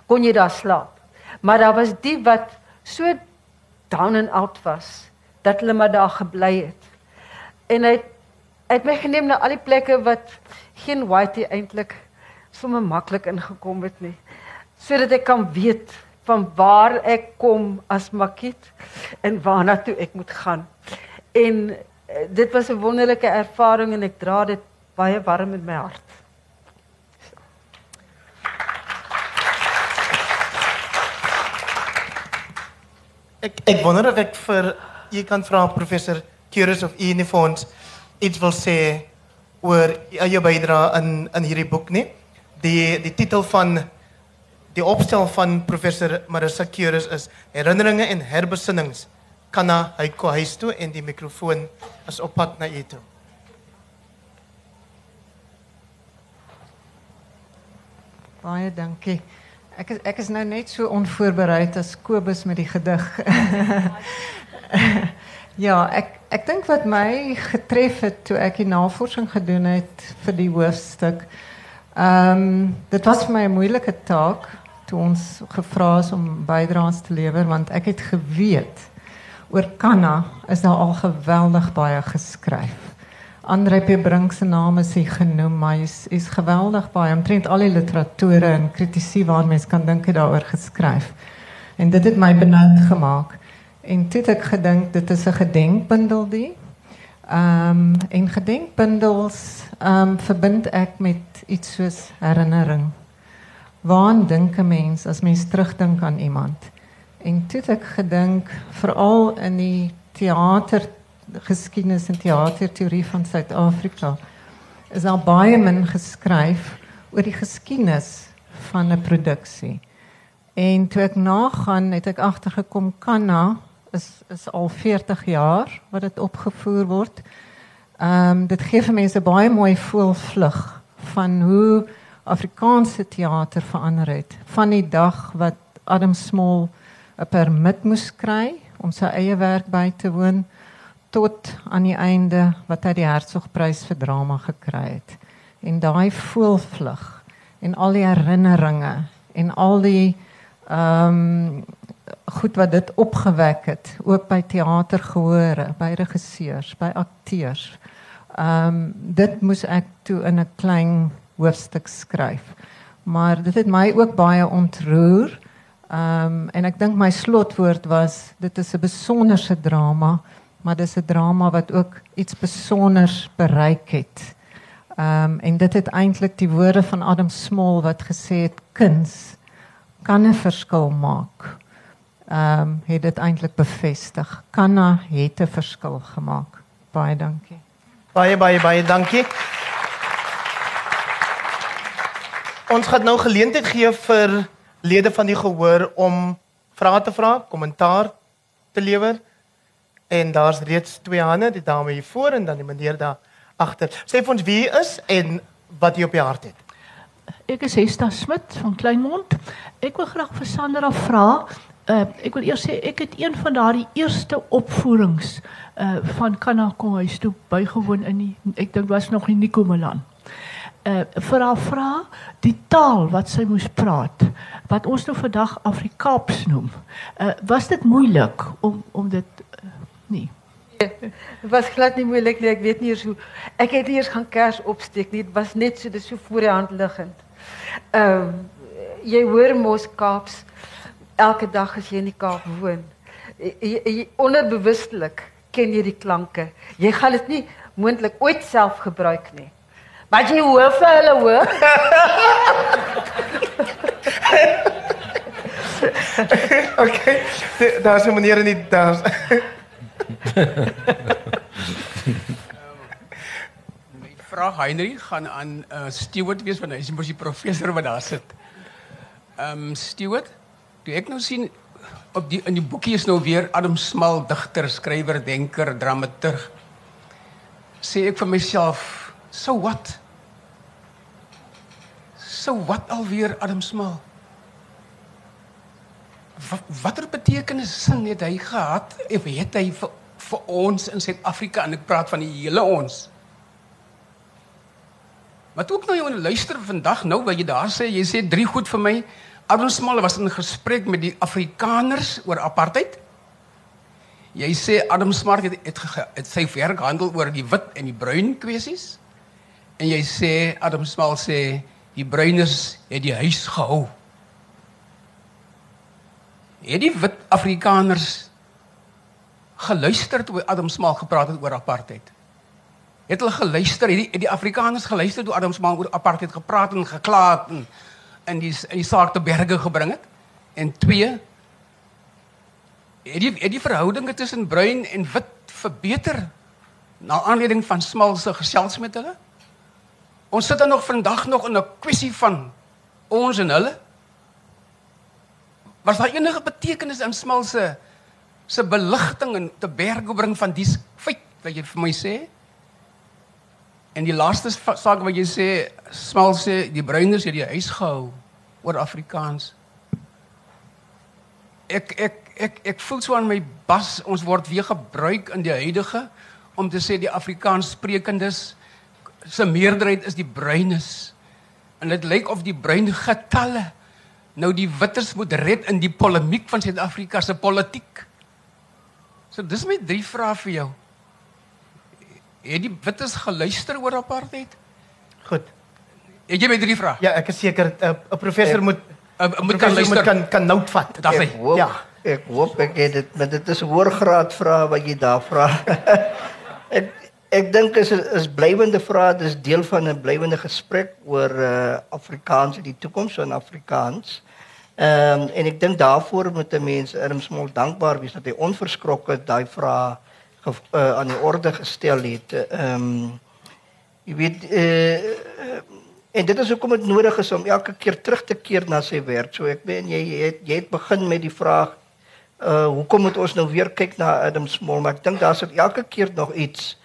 Kon jy daar slaap. Maar daar was die wat so down and out was dat hulle maar daar gebly het. En hy hy het my geneem na al die plekke wat geen whitey eintlik sommer maklik ingekom het nie. Sodat ek kan weet van waar ek kom as makiet en waarna toe ek moet gaan. En dit was 'n wonderlike ervaring en ek dra dit baie warm in my hart. Ek ek wonder of ek vir u kan vra professor Curious of Uniforms iets wil sê oor jou bydrae in in hierdie boek nie. Die die titel van die opstel van professor Marissa Curious is Herinneringe en herbesinnings kan na hy kom huis toe en die mikrofoon is op pad na u toe. Baie dankie. Ek is ek is nou net so onvoorbereid as Kobus met die gedig. ja, ek ek dink wat my getref het toe ek die navorsing gedoen het vir die hoofstuk. Ehm um, dit was vir my 'n moeilike taak toe ons gevra is om bydraes te lewer want ek het geweet oor Kanna is daar al geweldig baie geskryf. Andre P. Brink se naam is hier genoem, maar hy's is geweldig baie omtrent al die literature en kritisie waar mens kan dink het daaroor geskryf. En dit het my benoud gemaak. En toe het ek gedink dit is 'n gedenkbundel die. Ehm um, en gedenkbundels ehm um, verbind ek met iets soos herinnering. Waar dink 'n mens as mens terugdink aan iemand? En toe het ek gedink veral in die teater geskiedenis en teaterteorie van Suid-Afrika is daar baie min geskryf oor die geskiedenis van 'n produksie. En toe ek nagaan, het ek agtergekom Kanna is is al 40 jaar wat dit opgevoer word. Ehm um, dit gee vir mense baie mooi voelvlug van hoe Afrikaanse teater verander het van die dag wat Adam Small 'n permit moes kry om sy eie werk by te woon tot aan die einde wat hy die Hertzogprys vir drama gekry het. En daai voelvlug en al die herinneringe en al die ehm um, goed wat dit opgewek het ook by teatergehore, by regisseurs, by akteurs. Ehm um, dit moes ek toe in 'n klein hoofstuk skryf. Maar dit het my ook baie ontroer. Ehm um, en ek dink my slotwoord was dit is 'n besonderse drama, maar dis 'n drama wat ook iets besonders bereik het. Ehm um, en dit het eintlik die woorde van Adam Small wat gesê het kuns kan 'n verskil maak. Ehm um, het dit eintlik bevestig. Kanna het 'n verskil gemaak. Baie dankie. Baie baie baie dankie. Ons gaan nou geleentheid gee vir lede van die gehoor om vrae te vra, kommentaar te lewer. En daar's reeds twee hande, die dame hier voor en dan die meneer daar agter. Sê vir ons wie u is en wat jy op die hart het. Ek is Hesta Smit van Kleinmond. Ek wil graag vir Sandra vra. Uh, ek wil eers sê ek het een van daardie eerste opvoerings uh van Kanna kom huis toe bygewoon in die ek dink was nog in Nico Milan. Uh vir haar vra die taal wat sy moes praat wat ons nou vandag Afrikaans noem. Uh was dit moeilik om om dit uh, nee. Dit was glad nie moeilik nie. Ek weet nie eers hoe. Ek het nie eers gaan kers opsteek nie. Dit was net dis so voor die hand liggend. Ehm jy hoor mos Kaaps elke dag as jy in die Kaap woon. Jy, jy, onderbewustelik ken jy die klanke. Jy gaan dit nie moontlik ooit self gebruik nie. Maar jy hoor vir hulle hoor. okay. Daar's 'n manier in die daar's My vraag Henry gaan aan uh, Stewart wees want hy is mos die professor wat daar sit. Ehm um, Stewart, toe ek nou sien op die in die boekie is nou weer Adam Smal digter, skrywer, denker, dramaturg. Sê ek vir myself, so what? So wat alweer Adam Smal? Wat watter betekenis sin het hy gehad? Of het hy vir, vir ons in Suid-Afrika en ek praat van die hele ons? Toe ek nou jou luister vandag nou wat jy daar sê, jy sê drie goed vir my. Adam Small was in gesprek met die Afrikaners oor apartheid. Jy sê Adam Smart het, het, het sy werk handel oor die wit en die bruin kwessies. En jy sê Adam Small sê die bruiners het die huis gehou. Het die wit Afrikaners geluister toe Adam Small gepraat het oor apartheid? Het hulle geluister? Het die, het die Afrikaners geluister toe Adam Small oor apartheid gepraat en gekla het en in die in die saak te berge gebring het? En twee het die het die verhoudinge tussen bruin en wit verbeter na aanleiding van Small se gesels met hulle? Ons sit dan nog vandag nog in 'n kwessie van ons en hulle. Was daar enige betekenis in Small se se beligting en te berge bring van die feit wat jy vir my sê? En die laaste saak wat jy sê, Smal sê die bruiners het die huis gehou oor Afrikaans. Ek ek ek ek voel so aan my bas, ons word weer gebruik in die huidige om te sê die Afrikaans sprekendes se meerderheid is die bruines. En dit lyk of die bruin getalle nou die witters moet red in die polemiek van Suid-Afrika se politiek. So dis my drie vrae vir jou het die wittes geluister oor apartheid? Goed. Het jy my drie vrae? Ja, ek is seker 'n uh, professor moet uh, moet kan luister. Moet kan kan nout vat. Daar sê. Ja. Ek hoop ek het dit, maar dit is hoër graad vrae wat jy daar vra. ek ek dink is is blywende vrae, dis deel van 'n blywende gesprek oor uh, Afrikaans en die toekoms van Afrikaans. Ehm um, en ek dink daarvoor moet 'n mens ernstig dankbaar wees dat hy onverskrokke daai vrae of uh, aan die orde gestel het. Ehm um, jy weet eh uh, en dit is hoekom dit nodig is om elke keer terug te keer na sy werk. So ek meen jy jy het, jy het begin met die vraag uh hoekom moet ons nou weer kyk na Adam Small? Maar ek dink daar sit elke keer nog iets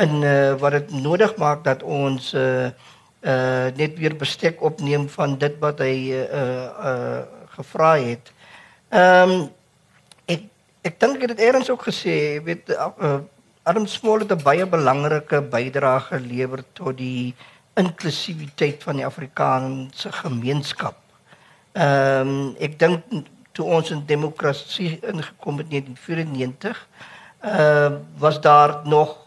in uh wat dit nodig maak dat ons uh uh net weer bestek opneem van dit wat hy uh uh gevra het. Ehm um, ek dink ek het dit eers ook gesê, jy weet uh, Adam Small het 'n baie belangrike bydrae gelewer tot die inklusiwiteit van die Afrikaanse gemeenskap. Ehm um, ek dink toe ons in demokrasie ingekom het in 1994, uh was daar nog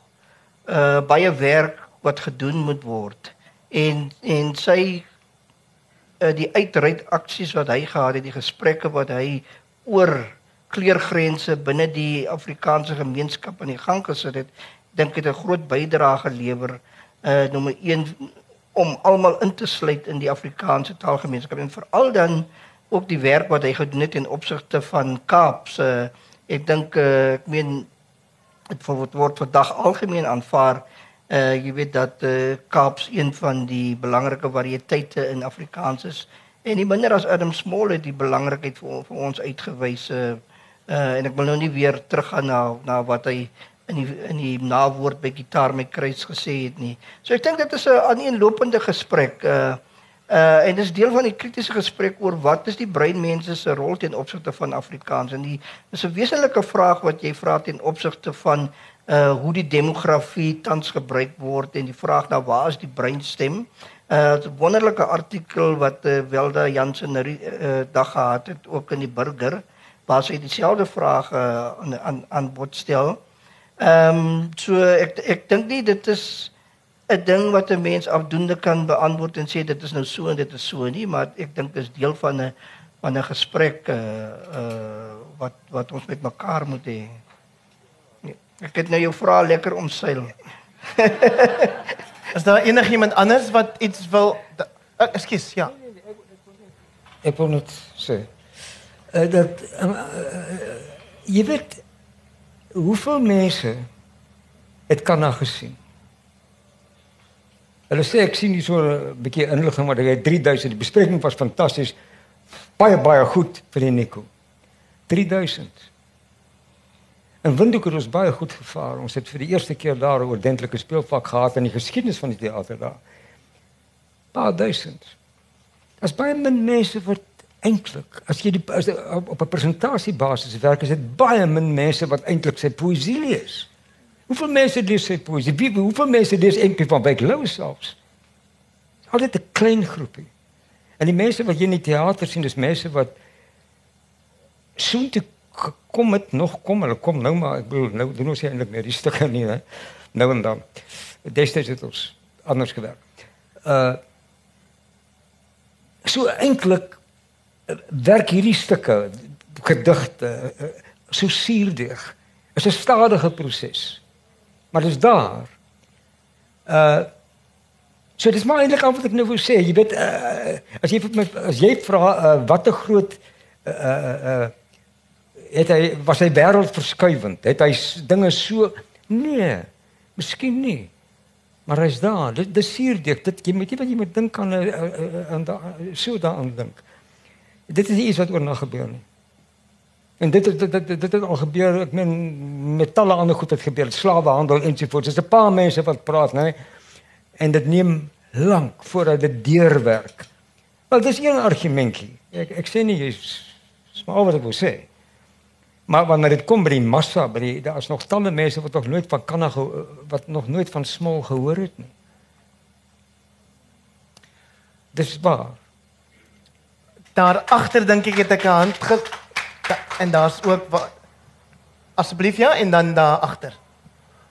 uh baie werk wat gedoen moet word. En en sy uh die uitreik aksies wat hy gehad het, die gesprekke wat hy oor kleurgrense binne die Afrikaanse gemeenskap aan die gang gesit het, dink het 'n groot bydrae gelewer uh nommer 1 om almal in te sluit in die Afrikaanse taalgemeenskap en veral dan ook die werk wat hy gedoen het in opsigte van Kaap se uh, ek dink uh, ek meen dit word word vandag algemeen aanvaar uh jy weet dat uh, Kaaps een van die belangrike variëteite in Afrikaans is en nie minder as Adam Small het die belangrikheid vir, vir ons uitgewys uh en ek wil nou nie weer teruggaan na na wat hy in die in die nawoord by gitaar met kruis gesê het nie. So ek dink dit is 'n aaneenlopende gesprek. Uh uh en dis deel van die kritiese gesprek oor wat is die breinmense se rol ten opsigte van Afrikaans en die is 'n wesenlike vraag wat jy vra ten opsigte van uh hoe die demografie tans gebruik word en die vraag na waar is die breinstem? Uh 'n wonderlike artikel wat uh, Welda Jansen uh, dag gehad het ook in die Burger waar sy dieselfde vraag uh, aan aan aan bod stel. Ehm um, so ek ek dink nie dit is 'n ding wat 'n mens afdoende kan beantwoord en sê dit is nou so en dit is so nie, maar ek dink dit is deel van 'n van 'n gesprek uh uh wat wat ons met mekaar moet hê. Ek het nou jou vrae lekker omseil. Is daar enigiemand anders wat iets wil uh, Ekskuus, ja. Ek wil net sê uh, dat uh, jy weet hoeveel mense het kan na gesien. Hulle sê ek sien hier so 'n bietjie inligting maar jy 3000 die bespreking was fantasties. Baie baie goed vir die Nico. 3000. En Windhoek het ons baie goed gevaar. Ons het vir die eerste keer daar 'n ordentlike speelvak gehad in die geskiedenis van die teater daar. Paar duisend. As baie min mense wat eintlik as jy die as, op, op 'n presentasiebasis werk, is dit baie min mense wat eintlik sy poësie lees. Hoeveel mense lees sy poësie? Wie hoeveel mense lees eintlik van Wyk Lou selfs? Altyd 'n klein groepie. En die mense wat jy in die teater sien, dis mense wat soontoe kom het nog kom hulle kom nou maar ek bedoel nou doen ons eintlik net die stukke nie hè nou en dan destyds het ons anders gewerk uh so eintlik werk hierdie stukke gedigte uh, so suurdeeg is 'n stadige proses maar dit is daar. Uh so dis maar eintlik wat ek nou wou sê jy weet uh, as jy as jy vra uh, wat 'n groot uh uh, uh het hy was hy wêreldverskuivend het hy dinge so nee miskien nie. Maar hy's daar. Dit dis suurdeeg. Dit jy moet jy wat jy moet dink aan aan so daaraan dink. Dit is iets wat oor nog gebeur nie en dit dit dit dit het al gebeur ek meen met talle ander goed het gebeur. Slawehandel ensovoorts dis 'n paar mense wat praat nê en dit neem lank voordat dit deurwerk. Wel dis een argumentjie. Ek ek sê nie jy's smaak wat ek wil sê. Maar wanneer dit kom by die massa, by die daar is nog talle mense wat nog nooit van Kanna wat nog nooit van smol gehoor het nie. Dis waar. Daar agter dink ek het ek 'n hand ge da, en daar's ook wat Asseblief ja en dan daar agter.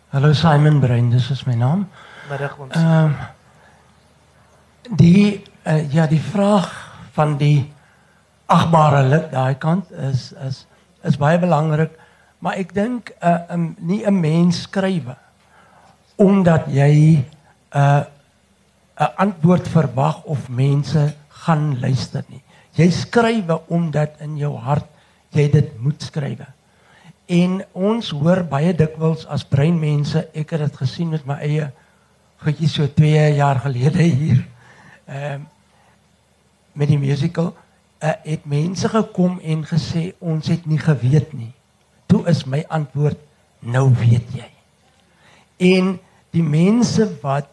Hallo Simon Brein, dis is my naam. Middag ons. Ehm um, die uh, ja, die vraag van die agbare lid daai kant is is is baie belangrik, maar ek dink 'n uh, um, nie 'n mens skrywe omdat jy 'n uh, 'n antwoord verwag of mense gaan luister nie. Jy skrywe omdat in jou hart jy dit moet skrywe. En ons hoor baie dikwels as breinmense, ek het dit gesien met my eie goedjie so 2 jaar gelede hier. Ehm uh, met die musical uh, het mense gekom en gesê ons het nie geweet nie. Toe is my antwoord nou weet jy. En die mense wat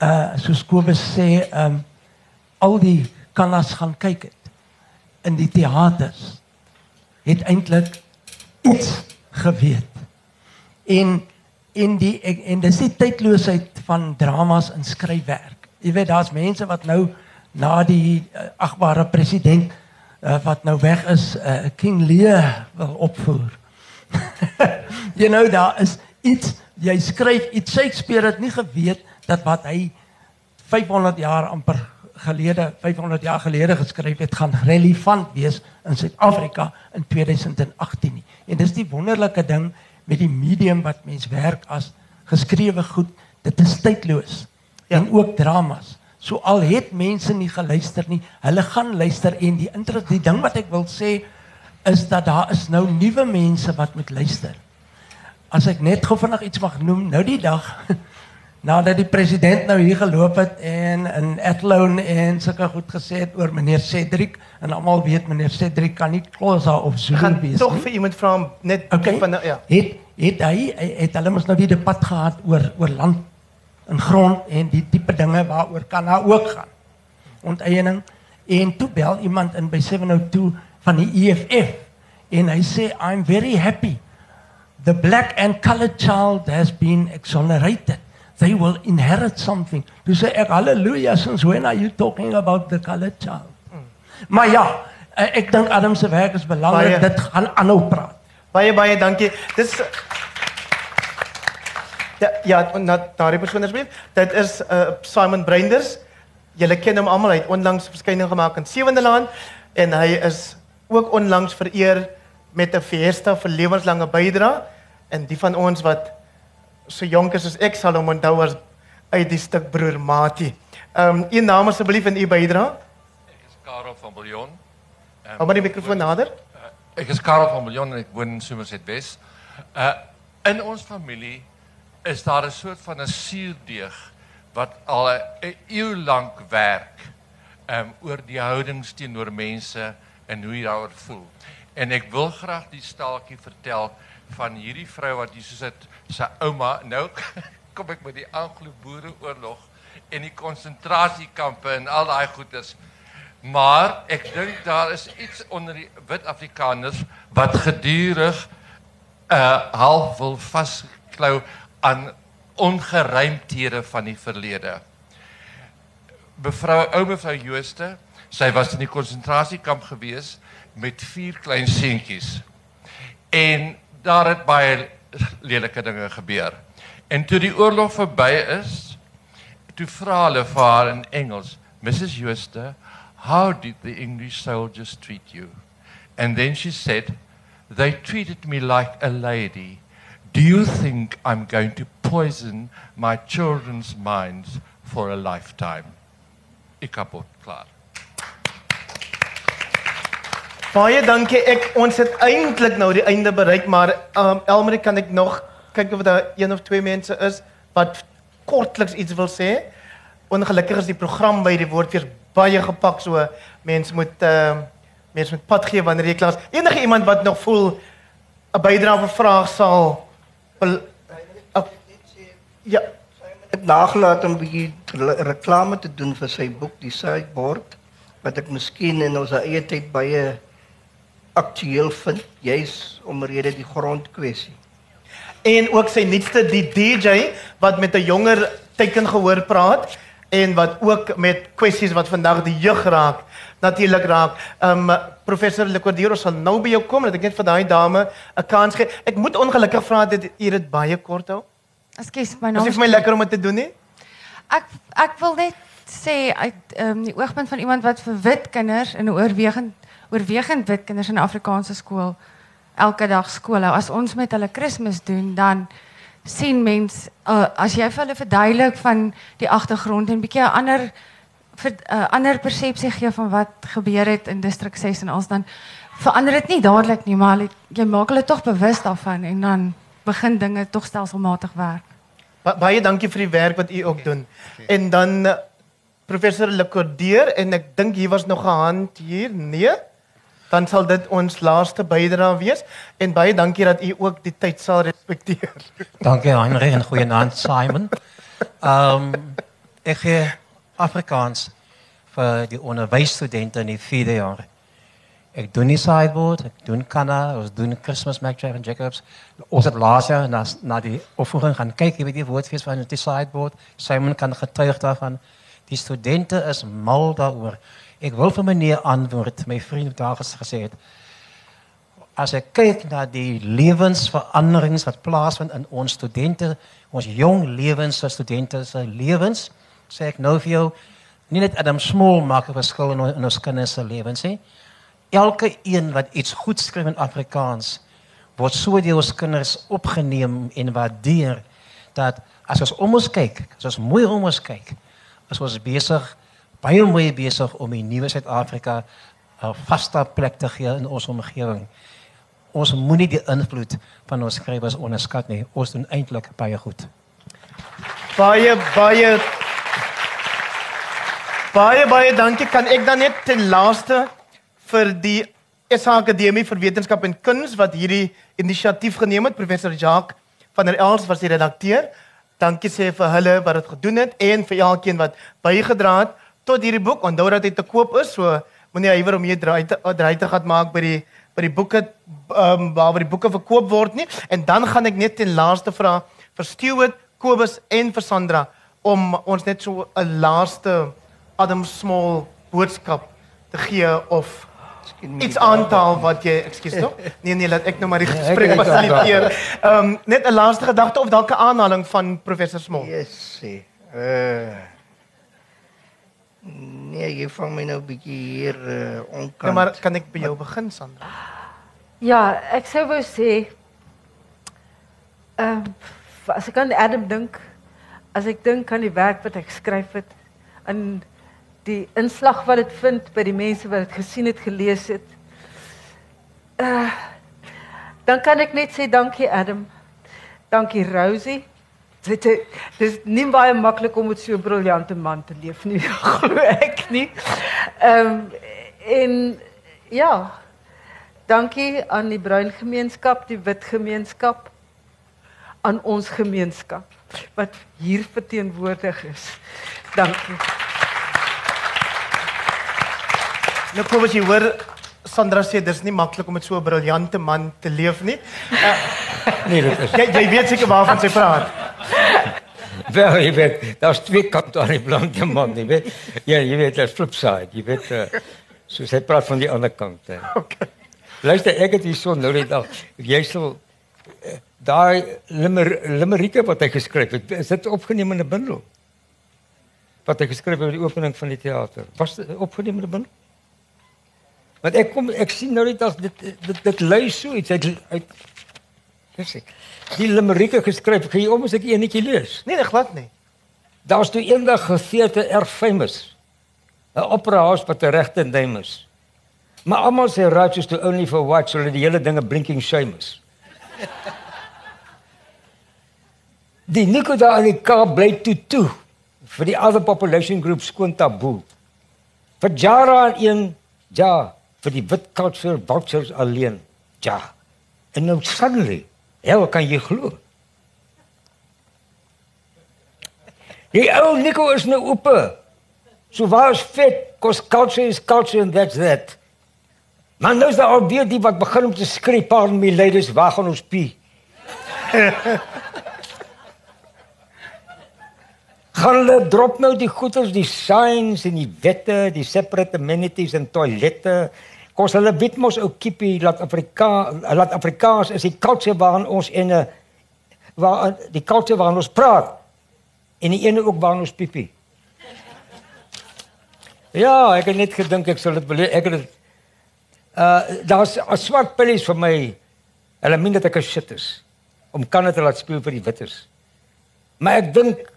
uh soos Kobus sê, um al die kannas gaan kyk het in die teaters het eintlik iets geweet. En in die en dis die tydloosheid van dramas en skryfwerk. Jy weet daar's mense wat nou na die uh, agbare president uh, wat nou weg is, uh, King Lear wil opvoer. you know daar is iets jy skryf iets Shakespeare het nie geweet dat wat hy 500 jaar amper gelede 500 jaar gelede geskryf het gaan relevant wees in Suid-Afrika in 2018 nie. En dis die wonderlike ding met die medium wat mens werk as geskrewe goed, dit is tydloos. Ja. En ook dramas. So al het mense nie geluister nie, hulle gaan luister en die interesse die ding wat ek wil sê is dat daar is nou nuwe mense wat moet luister. As ek net gou vinnig iets mag noem, nou die dag nadat die president nou hier geloop het en in Athlone en sulke goed gesê het oor meneer Cedric en almal weet meneer Cedric kan nie Xhosa of Zulu gaan wees tog vir iemand vra net okay. van ja. Het het hy het hulle mos nou die debat gehad oor oor land in grond en die tipe dinge waaroor kan daar ook gaan. Onteiening en toe bel iemand in by 702 van die EFF en hy sê I'm very happy. The black and colored child has been exonerated. They will inherit something. Dis sê ek haleluja since when are you talking about the colored child? Hmm. Maar ja, eh, ek dink Adam se werk is belangrik. Dit gaan aanhou praat. Baie baie dankie. Dis Ja, ja na daardie persoon asseblief. Dit is uh, Simon Breinders. Julle ken hom almal. Hy het onlangs verskyning gemaak in Sewende Laan en hy is ook onlangs vereer met 'n fiesta vir lewenslange bydrae en die van ons wat so jonk is as ek sal hom onthou as uit die stuk broer Mati. Ehm um, u naam asseblief en u bydrae. Ek is Karel van Biljon. Hou maar die mikrofoon nader. Uh, ek is Karel van Biljon en ek woon in Somerset West. Uh in ons familie is daar 'n soort van 'n suurdeeg wat al 'n eeu lank werk um oor die houdings teenoor mense en hoe jy daaroor voel. En ek wil graag die staaltjie vertel van hierdie vrou wat hier soos dit sy ouma nou kom ek met die Anglo-Boereoorlog en die konsentrasiekampe en al daai goeters. Maar ek dink daar is iets onder die wit Afrikaners wat gedurig uh half wil vasklou aan ongeruimthede van die verlede. Mevrou ou mevrou Jooste, sy was in die konsentrasiekamp gewees met vier klein seentjies. En daar het baie lelike dinge gebeur. En toe die oorlog verby is, toe vra hulle vir haar in Engels, Mrs Jooste, how did the English soldiers treat you? And then she said, they treated me like a lady. Do you think I'm going to poison my children's minds for a lifetime? Ek kapot klaar. Baie dankie. Ek ons het eintlik nou die einde bereik, maar um Elmarie kan ek nog kyk of daar een of twee mense is wat kortliks iets wil sê. Ongelukkig is die program by die woord weer baie gepak so mense moet uh mense moet pad gee wanneer jy klaar is. Enige iemand wat nog voel 'n bydrae of 'n vraag sal uh, ja het nagelaat om 'n bietjie reklame te doen vir sy boek die sideboard wat ek miskien in ons eie tyd baie aktueel vind juis omrede die grondkwessie en ook sy nuutste die DJ wat met 'n jonger tekengehoor praat en wat ook met kwessies wat vandag die jeug raak natuurlik raak. Um professor Lecordero sal nou by jou kom dat ek net vir daai dame 'n kans gee. Ek moet ongelukkig vra dat u dit baie kort hou. Ekskuus, my naam is vir my lekker om dit te doen nie. Ek ek wil net sê uit ehm um, die oogpunt van iemand wat vir wit kinders in 'n oorwegend oorwegend wit kinders in 'n Afrikaanse skool elke dag skool hou. As ons met hulle Kersfees doen, dan sien mens uh, as jy vir hulle verduidelik van die agtergrond en bietjie 'n ander vir 'n uh, ander persepsie gee van wat gebeur het in distrik 6 en ons dan verander dit nie dadelik nie, maar jy maak hulle tog bewus daarvan en dan begin dinge tog stelselmatig werk. Ba baie dankie vir die werk wat u ook doen. En dan uh, professor Lecordier en ek dink hier was nog 'n hand hier. Nee. Dan sal dit ons laaste bydrae wees en baie dankie dat u ook die tyd sal respekteer. Dankie Heinrich en goeienaand Simon. Ehm um, ek gee Afrikaans vir die onderwysstudente in die 4de jaar. Ek doen die sideboard, ek doen kanna, ons doen Christmas Mac and Jacobs. Ons het laas jaar na na die opvoering gaan kyk, jy weet die woordfees van die sideboard. Simon kan getuig daarvan. Die studente is mal daaroor. Ek wil vir meneer antwoord, my vriend daar gesê het. As ek kyk na die lewensveranderings wat plaasvind in ons studente, ons jong lewens studente se lewens, sê ek nou vir jou, nie net Adam Small maak 'n verskil in, in ons kinders se lewens nie. Elke een wat iets goed skryf in Afrikaans word so deur ons kinders opgeneem en waardeer dat as ons om ons kyk, as ons mooi om ons kyk, as ons besig baie mooi besig om die nuwe Suid-Afrika 'n vaste plek te gee in ons omgewing. Ons moenie die invloed van ons skrywers onderskat nie. Ons doen eintlik baie goed. Baie baie Baie baie dankie. Kan ek dan net ten laaste vir die SA Akademie vir Wetenskap en Kuns wat hierdie inisiatief geneem het, professor Jacques van der Els was die redakteur. Dankie sê vir hulle wat dit gedoen het en vir elkeen wat bygedra het tot hierdie boek. Onthou dat dit te koop is, so moenie huiwer om hier draai te draai te gaan maak by die by die boeke ehm um, waar die boeke verkoop word nie. En dan gaan ek net ten laaste vra vir Stewart, Kobus en vir Sandra om ons net so 'n laaste Adam Small boodskap te gee of iets daar- aantaal wat jy, ekskuus tog? Nee nee, laat ek nou maar die ek gesprek fasiliteer. Ehm um, net 'n laaste gedagte of dalk 'n aanhaling van professor Smol. Yes. Uh Nee, jy vang my nou 'n bietjie hier uh, onkant. Ja, maar kan ek by jou begin Sandra? Ja, ek sou wou sê ehm as ek aan Adam dink, as ek dink aan die werk wat ek skryf het, aan die inslag wat dit vind by die mense wat dit gesien het, gelees het. Uh dan kan ek net sê dankie Adam. Dankie Rosie. Dit is dis nie baie maklik om met so 'n briljante man te leef nie, glo ek nie. Ehm um, en ja, Dankie aan die bruin gemeenskap, die wit gemeenskap, aan ons gemeenskap wat hier verteenwoordig is. Dankie. Nou kom as jy hoor Sandra sê dis nie maklik om met so 'n briljante man te leef nie. Uh, Nee, dit is jy jy weet seker waarvan sy praat. Wel, jy weet, daar's twee kante aan die blinde man, jy weet. Ja, jy weet, daar's flip side, jy weet, uh, soos hy praat van die ander kant. Hè. Okay. Luister, ek het hierso nou net al jy sal eh, daai limmer limmerieke wat hy geskryf het, is dit opgeneem in 'n bundel? Wat hy geskryf het by die opening van die teater. Was dit opgeneem in 'n bundel? Want ek kom ek sien nou net as dit dit dit lui so iets uit uit Dis ek. Die limmerieke geskryf, gaan jy om as ek eenetjie lees? Nee, nee, glad nie. Daar's toe eendag theater erg famous. 'n Opera house wat 'n regte name is. Maar almal sê Righteous to only for watch, so dat die hele ding 'n blinking shame is. Die Nico daar in die Kaap bly toe toe vir die other population group skoon taboe. Vir Jara en een ja, vir die wit culture vultures alleen. Ja. En nou suddenly, hel kan jy glo. Die ou Nico is nou oop. So waar is vet? Cause culture is culture and that's that. Maar nou is daar alweer die wat begin om te skree, pardon me ladies, waar gaan ons pie? gaan hulle drop nou die goeders, die signs en die wette, die separate amenities en toilette. Kos hulle weet mos ou kiepie laat Afrika laat Afrikaans is die culture waarin ons en 'n waar die culture waarin ons praat en die ene ook waarin ons piepie. Ja, ek het net gedink ek sal dit beleef. Ek het dit uh daar's 'n swart pillies vir my. Hulle meen dat ek 'n shit is om kan dit laat speel vir die witters. Maar ek dink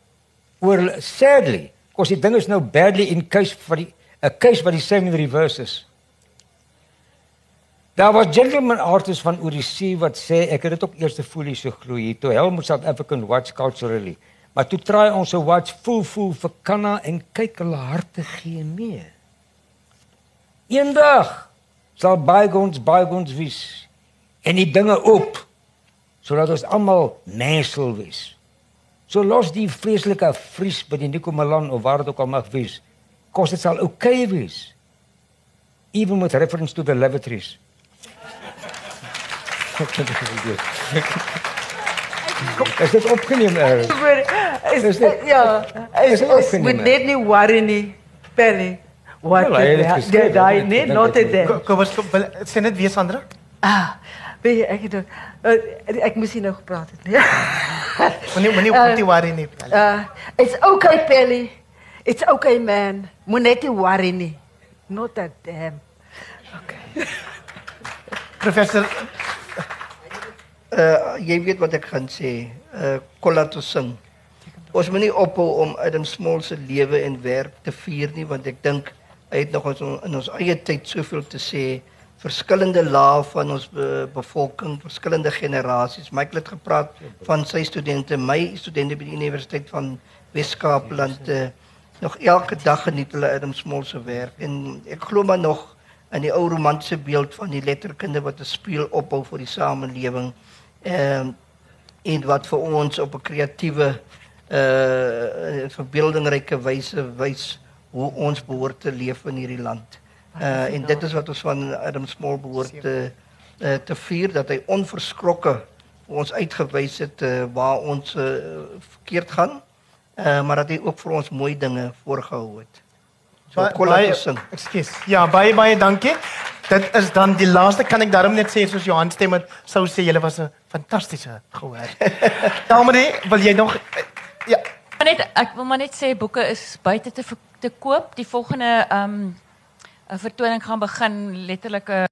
oor sadly, kos die ding is nou badly in case vir die 'n case wat die same in reverse is. Daar was gentleman artists van Odyssey wat sê ek het dit ook eers te voel hier so glo hier toe Helmut South African watch culturally. Maar toe try ons se watch voel voel vir Kanna en kyk hulle harte gee mee. Eendag sal bygones bygones wees en die dinge op sodat ons almal mensel wees. So los die vreeslike vries by die Nico Malan of waar dit ook al mag wees. Kos dit sal oukei okay wees. Even with reference to the lavatories. Is dit opgeneem ergens? Is, Is dit- ja, is, is dit is, opgeneem, moet net nie worry nie, Penny. Wat Wel, hy het dit ja, geskryf, ja, daai ek nee, dink not dit- it then. Kom- Kom ons kom wil- sê net weer Sandra. Ah, weet jy, ek het uh, ek moes hier nou gepraat het, nee. Moenie moenie Uh, op die worry nie. Uh, it's okay, Pelly. It's okay, man. Moet net nie worry nie. Not that damn. Professor Uh jy weet wat ek gaan sê. Uh kolla toe sing. Ons moet nie ophou om Adam Small se lewe en werk te vier nie want ek dink hy het nog ons in ons eie tyd soveel te sê. Verskillende lae van ons be, bevolking, verskillende generasies. Michael het gepraat van sy studente, my studente by die Universiteit van Wes-Kaapland. Uh, nog elke dag geniet hulle Adam Small se werk en ek glo maar nog in die ou romantiese beeld van die letterkunde wat 'n spieël opbou vir die samelewing. Ehm en wat vir ons op 'n kreatiewe uh verbeeldingryke wyse wys hoe ons behoort te leef in hierdie land. Uh en dit is wat ons van Adam Small behoort te uh, te vier dat hy onverskrokke ons uitgewys het uh, waar ons uh, verkeerd gaan. Uh maar dat hy ook vir ons mooi dinge voorgehou het. So Ba- kolla baie- te sing. Ekskuus. Ja, baie baie dankie. Dit is dan die laaste kan ek daarom net sê soos Johan stem het sou sê julle was 'n fantastiese gehoor. Damerie, wil jy nog eh, ja, Maar net ek wil maar net sê boeke is buite te te koop. Die volgende ehm um, vertoning gaan begin letterlik 'n